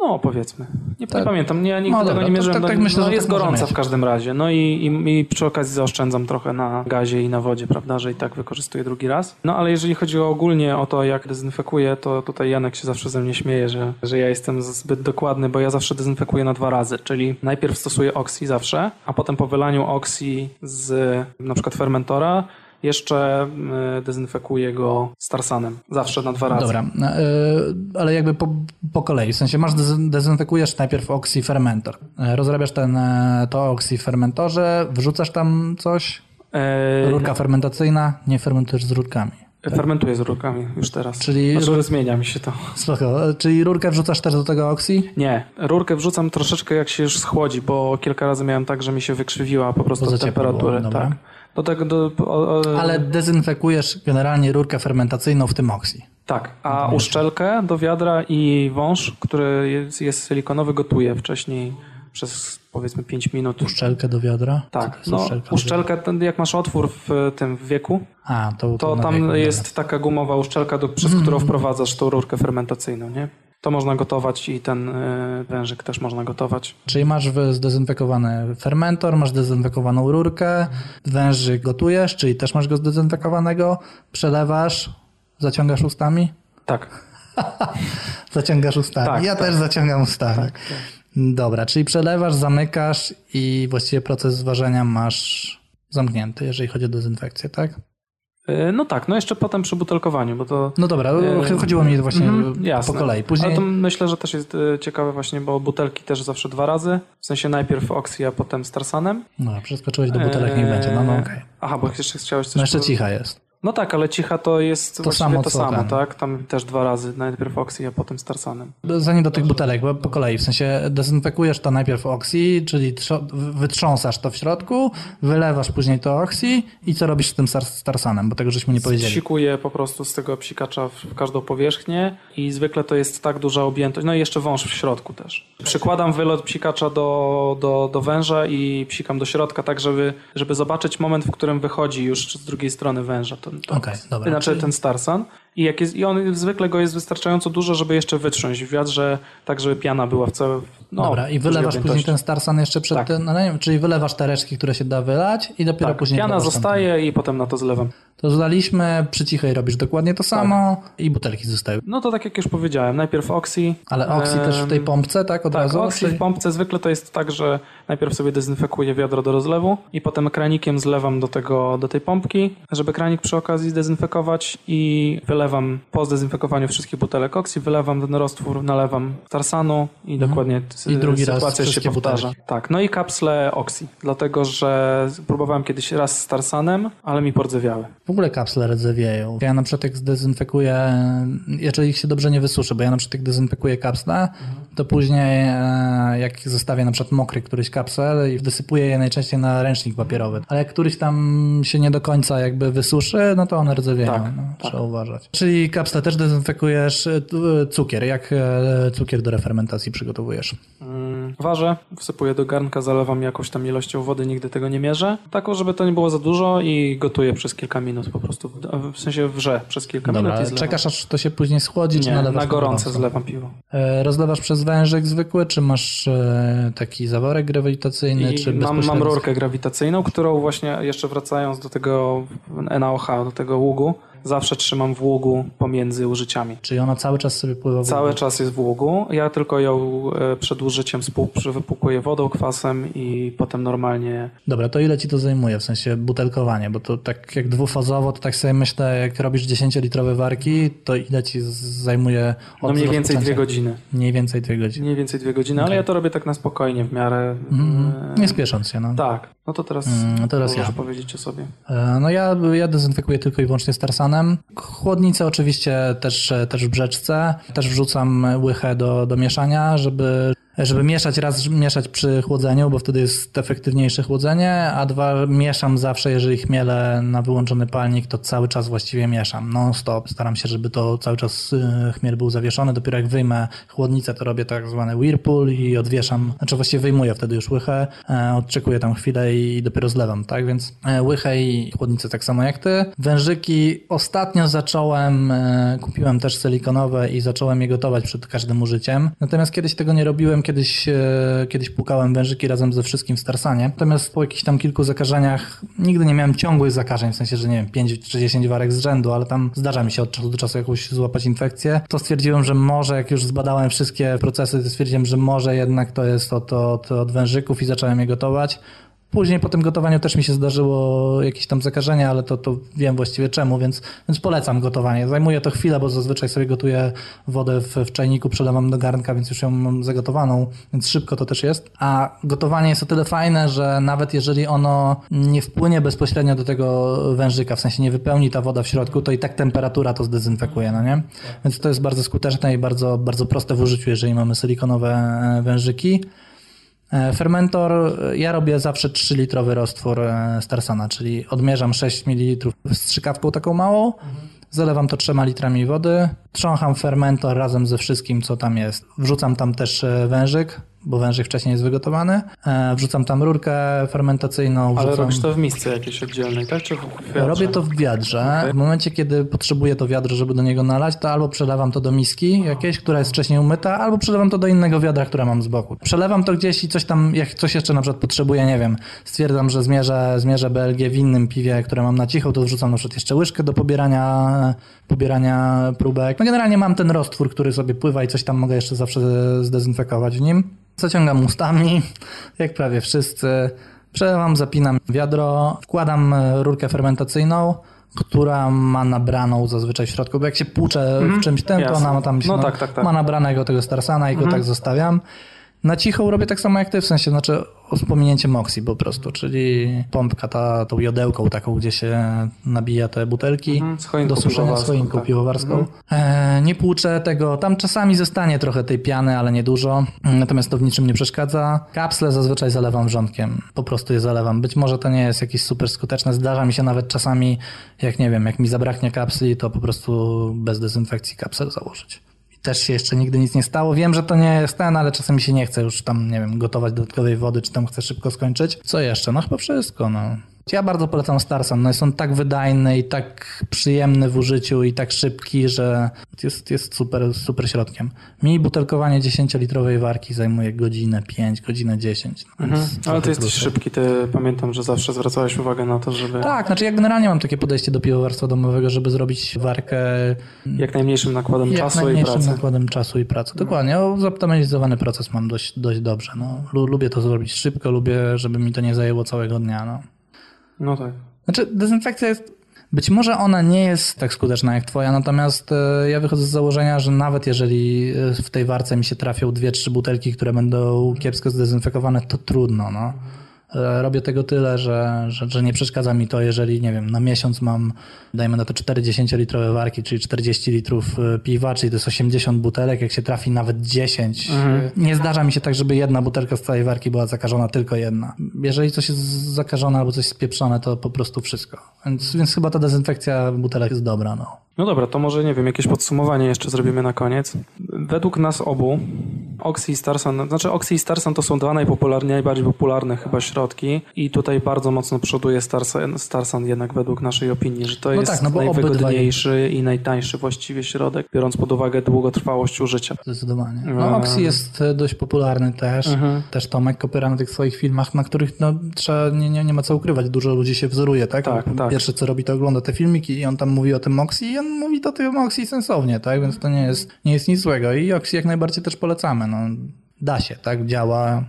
No, powiedzmy. Nie,
Tak.
nie pamiętam, nie, ja nigdy
No
tego nie mierzyłem.
tak- tak
no,
myślę,
no, jest
tak
gorąca w każdym razie. No i, i, i przy okazji zaoszczędzam trochę na gazie i na wodzie, prawda, że i tak wykorzystuję drugi raz. No ale jeżeli chodzi o ogólnie o to, jak dezynfekuję, to tutaj Janek się zawsze ze mnie śmieje, że, że ja jestem zbyt dokładny, bo ja zawsze dezynfekuję na dwa razy, czyli najpierw stosuję oksy zawsze, a potem po wylaniu oksy z na przykład fermentora jeszcze y, dezynfekuję go starsanem. Zawsze na dwa razy.
Dobra, e, ale jakby po, po kolei. W sensie masz dez- dezynfekujesz najpierw oxy fermentor. E, Rozrabiasz ten, e, to oxy w fermentorze, wrzucasz tam coś, rurka fermentacyjna, nie fermentujesz z rurkami.
Fermentuję z rurkami już teraz.
Czyli-
Znaczy, zmienia mi się to.
Spoko. Czyli rurkę wrzucasz też do tego oxy?
Nie, rurkę wrzucam troszeczkę jak się już schłodzi, bo kilka razy miałem tak, że mi się wykrzywiła po prostu
dobra.
tak. Do tego do, o, o,
Ale dezynfekujesz generalnie rurkę fermentacyjną w tym oxy.
Tak, a uszczelkę do wiadra i wąż, który jest, jest silikonowy, gotuję wcześniej przez powiedzmy 5 minut.
Uszczelkę do wiadra? To
Tak, no,
uszczelka
uszczelkę, ten, jak masz otwór w tym w wieku,
A, to,
to
na
tam
wieku,
jest taka gumowa uszczelka, do, przez którą wprowadzasz tą rurkę fermentacyjną, nie? To można gotować i ten y, wężyk też można gotować.
Czyli masz zdezynfekowany fermentor, masz zdezynfekowaną rurkę, wężyk gotujesz, czyli też masz go zdezynfekowanego, przelewasz, zaciągasz ustami?
Tak,
Zaciągasz ustami.
Tak,
ja
tak.
też zaciągam ustami. Dobra, czyli przelewasz, zamykasz i właściwie proces zważenia masz zamknięty, jeżeli chodzi o dezynfekcję, tak?
Y, No tak, no jeszcze potem przy butelkowaniu, bo to...
No dobra,
Yy,
chodziło mi właśnie
mhm, jasne.
po kolei. Później
Ale to myślę, że też jest y, ciekawe właśnie, bo butelki też zawsze dwa razy. W sensie najpierw Oxy, a potem Starsanem.
no, przeskoczyłeś do butelek, niech będzie. No, no okej.
Aha, bo jeszcze chciałeś coś...
No jeszcze cicha jest.
No tak, ale cicha to jest
To
właściwie
samo,
to samo,
ten.
tak? Tam też dwa razy. Najpierw Oxy, a potem Starsanem.
Zanim do tych butelek, bo po kolei, w sensie dezynfekujesz to najpierw oksy, czyli wytrząsasz to w środku, wylewasz później to oksy i co robisz z tym star- starsanem, bo tego żeśmy nie powiedzieli.
Psikuję po prostu z tego psikacza w każdą powierzchnię i zwykle to jest tak duża objętość. No i jeszcze wąż w środku też. Przykładam wylot psikacza do, do, do węża i psikam do środka, tak żeby, żeby zobaczyć moment, w którym wychodzi już z drugiej strony węża. To, to
Okej, dobra.
Znaczy
Czyli-
ten Starsan. I, jak jest, I on zwykle go jest wystarczająco dużo, żeby jeszcze wytrząść w wiatrze, tak żeby piana była w całym. No,
Dobra, i wylewasz później ten starsan jeszcze przed
Tak.
tym, no nie czyli wylewasz te resztki, które się da wylać i dopiero
Tak,
później
piana zostaje i potem na to zlewam.
To zlaliśmy, przy cichej robisz dokładnie to samo i butelki zostały.
No to tak jak już powiedziałem, najpierw Oxy.
Ale oksy też w tej pompce, tak, od
Tak,
razu? Czyli-
w pompce zwykle to jest tak, że najpierw sobie dezynfekuję wiadro do rozlewu i potem kranikiem zlewam do, tego, do tej pompki, żeby kranik przy okazji zdezynfekować i wylewam po zdezynfekowaniu wszystkich butelek oksy, wylewam ten roztwór, nalewam tarsanu i dokładnie
Mhm. I drugi raz
sytuacja się
wszystkie
powtarza.
butelki.
Tak, no i kapsle oksy, dlatego że próbowałem kiedyś raz z tarsanem, ale mi pordzewiały.
W ogóle kapsle rdzewieją. Ja na przykład jak zdezynfekuję, jeżeli ich się dobrze nie wysuszy, bo ja na przykład jak dezynfekuję kapsle, to później e, jak zostawię na przykład mokry któryś kapsel i wysypuję je najczęściej na ręcznik papierowy. Ale jak któryś tam się nie do końca jakby wysuszy, no to one rdzewieją.
Tak,
no,
tak.
Trzeba uważać. Czyli kapsle też dezynfekujesz, e, tu- cukier. Jak e, cukier do refermentacji przygotowujesz?
Mm, Ważę, wsypuję do garnka, zalewam jakąś tam ilością wody, nigdy tego nie mierzę. Taką, żeby to nie było za dużo i gotuję przez kilka minut po prostu. W sensie wrze przez kilka
Dobra,
minut i zlewam.
czekasz aż to się później schłodzi, czy
Nie,
nalewasz
na gorące zlewam piwo.
E, Rozlewasz przez wężyk zwykły, czy masz e, taki zaworek grawitacyjny, czy
I mam, mam
bezpośrednio?
rurkę grawitacyjną, którą właśnie jeszcze wracając do tego NaOH, do tego ługu, zawsze trzymam w ługu pomiędzy użyciami.
Czyli ona cały czas sobie pływa w
Cały
wodzie?
czas jest w ługu. Ja tylko ją e, przed użyciem wypłukuję wodą, kwasem i potem normalnie
Dobra, to ile ci to zajmuje, w sensie butelkowanie? Bo to tak jak dwufazowo, to tak sobie myślę, jak robisz 10-litrowe warki, to ile ci zajmuje
no mniej więcej dwie godziny.
Mniej więcej dwie godziny.
Mniej więcej dwie godziny, ale ja to robię tak na spokojnie, w miarę. e,
Nie spiesząc się, no.
Tak, no to teraz,
Mm, teraz ja.
powiedzieć o sobie.
E, No ja, ja dezynfekuję tylko i wyłącznie starsanem. Chłodnicę oczywiście też, też w brzeczce. Też wrzucam łychę do, do mieszania, żeby żeby mieszać raz mieszać przy chłodzeniu, bo wtedy jest efektywniejsze chłodzenie, a dwa mieszam zawsze, jeżeli chmielę na wyłączony palnik, to cały czas właściwie mieszam, non stop. Staram się, żeby to cały czas y, chmiel był zawieszony. Dopiero jak wyjmę chłodnicę, to robię tak zwany whirlpool i odwieszam, znaczy właściwie wyjmuję wtedy już łychę, e, odczekuję tam chwilę i dopiero zlewam, tak? Więc e, łychę i chłodnicę tak samo jak ty. Wężyki ostatnio zacząłem, e, kupiłem też silikonowe i zacząłem je gotować przed każdym użyciem. Natomiast kiedyś tego nie robiłem, kiedyś, e, kiedyś płukałem wężyki razem ze wszystkim w Starsanie. Natomiast po jakichś tam kilku zakażeniach nigdy nie miałem ciągłych zakażeń, w sensie, że nie wiem, 5 czy 10 warek z rzędu, ale tam zdarza mi się od czasu do czasu jakąś złapać infekcję. To stwierdziłem, że może, jak już zbadałem wszystkie procesy, to stwierdziłem, że może jednak to jest od, od, od wężyków i zacząłem je gotować. Później po tym gotowaniu też mi się zdarzyło jakieś tam zakażenie, ale to, to wiem właściwie czemu, więc, więc polecam gotowanie. Zajmuje to chwilę, bo zazwyczaj sobie gotuję wodę w, w czajniku, przelewam do garnka, więc już ją mam zagotowaną, więc szybko to też jest. A gotowanie jest o tyle fajne, że nawet jeżeli ono nie wpłynie bezpośrednio do tego wężyka, w sensie nie wypełni ta woda w środku, to i tak temperatura to zdezynfekuje, no nie? Więc to jest bardzo skuteczne i bardzo, bardzo proste w użyciu, jeżeli mamy silikonowe e, wężyki. E, Fermentor, e, ja robię zawsze 3-litrowy roztwór e, Starsana, czyli odmierzam 6 ml strzykawką taką małą, zalewam to 3 litrami wody, trzącham fermentor razem ze wszystkim, co tam jest. Wrzucam tam też e, wężyk, bo wężyk wcześniej jest wygotowany, e, wrzucam tam rurkę fermentacyjną,
Ale
wrzucam...
robisz to w misce jakiejś oddzielnej, tak? Czy w wiatrze?
Robię to w wiadrze. W momencie, kiedy potrzebuję to wiadro, żeby do niego nalać, to albo przelewam to do miski jakiejś, która jest wcześniej umyta, albo przelewam to do innego wiadra, które mam z boku. Przelewam to gdzieś i coś tam, jak coś jeszcze na przykład potrzebuję, nie wiem, stwierdzam, że zmierzę, zmierzę BLG w innym piwie, które mam na cicho, to wrzucam na przykład jeszcze łyżkę do pobierania, pobierania próbek. No generalnie mam ten roztwór, który sobie pływa i coś tam mogę jeszcze zawsze zdezynfekować w nim. Zaciągam ustami, jak prawie wszyscy. Przelewam, zapinam wiadro, wkładam e, rurkę fermentacyjną, która ma nabraną zazwyczaj w środku, bo jak się płucze w czymś tym, to ona ma tam
No tak, tak, tak.
ma nabranego tego Starsana i go tak zostawiam. Na cicho robię tak samo jak ty, w sensie, znaczy z pominięciem po prostu, czyli pompka ta, tą jodełką taką, gdzie się nabija te butelki
Mhm,
do suszenia z
piwowarską,
choinką
tak.
piwowarską. E, nie płuczę tego, tam czasami zostanie trochę tej piany, ale nie dużo, natomiast to w niczym nie przeszkadza. Kapsle zazwyczaj zalewam wrzątkiem, po prostu je zalewam. Być może to nie jest jakieś super skuteczne, zdarza mi się nawet czasami, jak nie wiem, jak mi zabraknie kapsli, to po prostu bez dezynfekcji kapsel założyć też się jeszcze nigdy nic nie stało. Wiem, że to nie jest ten, ale czasem mi się nie chce już tam, nie wiem, gotować dodatkowej wody, czy tam chcę szybko skończyć. Co jeszcze? No chyba wszystko, no. Ja bardzo polecam Starsan. No jest on tak wydajny i tak przyjemny w użyciu i tak szybki, że jest, jest super, super środkiem. Mi butelkowanie 10-litrowej warki zajmuje godzinę 5, godzinę 10. No,
Mhm. Ale ty jesteś szybki, ty pamiętam, że zawsze zwracałeś uwagę na to, żeby
Tak, znaczy ja generalnie mam takie podejście do piwowarstwa domowego, żeby zrobić warkę
jak najmniejszym nakładem
jak
czasu i
najmniejszym
pracy.
nakładem czasu i pracy. Dokładnie. O, Zoptymalizowany proces mam dość, dość dobrze. No. Lu- Lubię to zrobić szybko, lubię, żeby mi to nie zajęło całego dnia. No.
No tak.
Znaczy, dezynfekcja jest. Być może ona nie jest tak skuteczna jak twoja, natomiast e, ja wychodzę z założenia, że nawet jeżeli e, w tej warce mi się trafią dwie, trzy butelki, które będą kiepsko zdezynfekowane, to trudno. No. E, Robię tego tyle, że, że, że nie przeszkadza mi to, jeżeli, nie wiem, na miesiąc mam, dajmy na to 40-litrowe warki, czyli 40 litrów e, piwa, czyli to jest 80 butelek, jak się trafi nawet 10. e, Nie zdarza mi się tak, żeby jedna butelka z całej warki była zakażona, tylko jedna. Jeżeli coś jest zakażone albo coś spieprzone, to po prostu wszystko. Więc, więc chyba ta dezynfekcja butelek jest dobra, no.
No dobra, to może nie wiem, jakieś podsumowanie jeszcze zrobimy na koniec. Według nas obu Oxy i Starsan, znaczy Oxy i Starsan to są dwa najpopularniejsze, najbardziej popularne chyba środki i tutaj bardzo mocno przoduje Starsan, Starsan jednak według naszej opinii, że to
No
jest
tak, no
najwygodniejszy i najtańszy właściwie środek, biorąc pod uwagę długotrwałość użycia.
Zdecydowanie. No, Oxy jest e, dość popularny też.
Mhm.
Też Tomek Kopyra na tych swoich filmach, na których no, trzeba, nie, nie, nie ma co ukrywać. Dużo ludzi się wzoruje, tak?
Tak, tak.
Pierwsze co robi, to ogląda te filmiki i on tam mówi o tym Oxy i on mówi o tym Oxy sensownie, tak? Więc to nie jest, nie jest nic złego. I Oxy jak najbardziej też polecamy. No, da się, tak? Działa.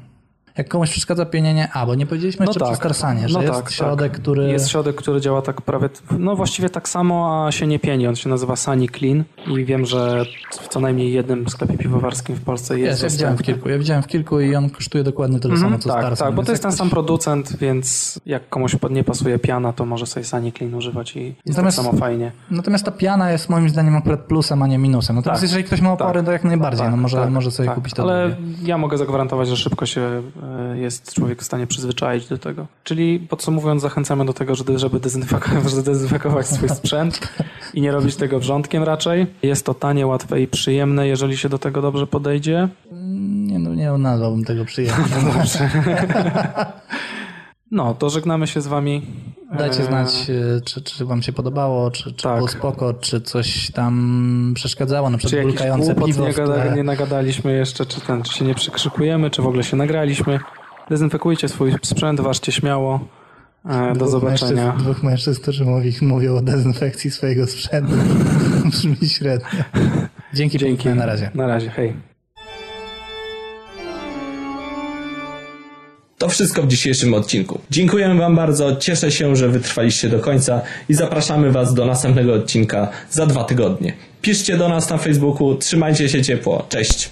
Jak komuś przeszkadza pienienie, a bo nie powiedzieliśmy jeszcze przy Starsanie, że
no
jest
tak,
środek,
tak.
który...
Jest środek, który działa tak prawie, no właściwie tak samo, a się nie pieni. On się nazywa Sunny Clean i wiem, że w co najmniej jednym sklepie piwowarskim w Polsce jest
ja widziałem w kilku. Ja widziałem w kilku i on kosztuje dokładnie tyle samo, co
tak,
Starsan.
tak, bo to jest ten sam
ktoś-
producent, więc jak komuś pod- nie pasuje piana, to może sobie Sunny Clean używać i jest
Natomiast-
tak samo fajnie.
Natomiast ta piana jest moim zdaniem akurat plusem, a nie minusem. Natomiast
Tak.
jeżeli ktoś ma opory,
Tak.
to jak najbardziej,
Tak,
no może,
tak,
może sobie
tak.
kupić to
Ale
drugie.
ja mogę zagwarantować, że szybko się e, jest człowiek w stanie przyzwyczaić do tego. Czyli podsumowując, zachęcamy do tego, żeby, dezynfekować, żeby dezynfekować swój sprzęt i nie robić tego wrzątkiem raczej. Jest to tanie, łatwe i przyjemne, jeżeli się do tego dobrze podejdzie.
Nie, no, nie nazwałbym tego przyjemnie.
No, to żegnamy się z wami.
Dajcie
E,
znać, e, czy, czy wam się podobało, czy, czy
Tak.
było spoko, czy coś tam przeszkadzało, na przykład bulkające piwo
nie,
tle.
nie nagadaliśmy jeszcze, czy, ten, czy się nie przykrzykujemy, czy w ogóle się nagraliśmy. Dezynfekujcie swój sprzęt, ważcie śmiało. E, Do
Dwóch
zobaczenia.
Mężczyzn, dwóch mężczyzn, którzy mówi, mówią o dezynfekcji swojego sprzętu. Brzmi średnio. Dzięki,
Dzięki.
na razie.
Na razie, hej.
To wszystko w dzisiejszym odcinku. Dziękujemy Wam bardzo, cieszę się, że wytrwaliście do końca i zapraszamy Was do następnego odcinka za dwa tygodnie. Piszcie do nas na Facebooku, trzymajcie się ciepło, cześć!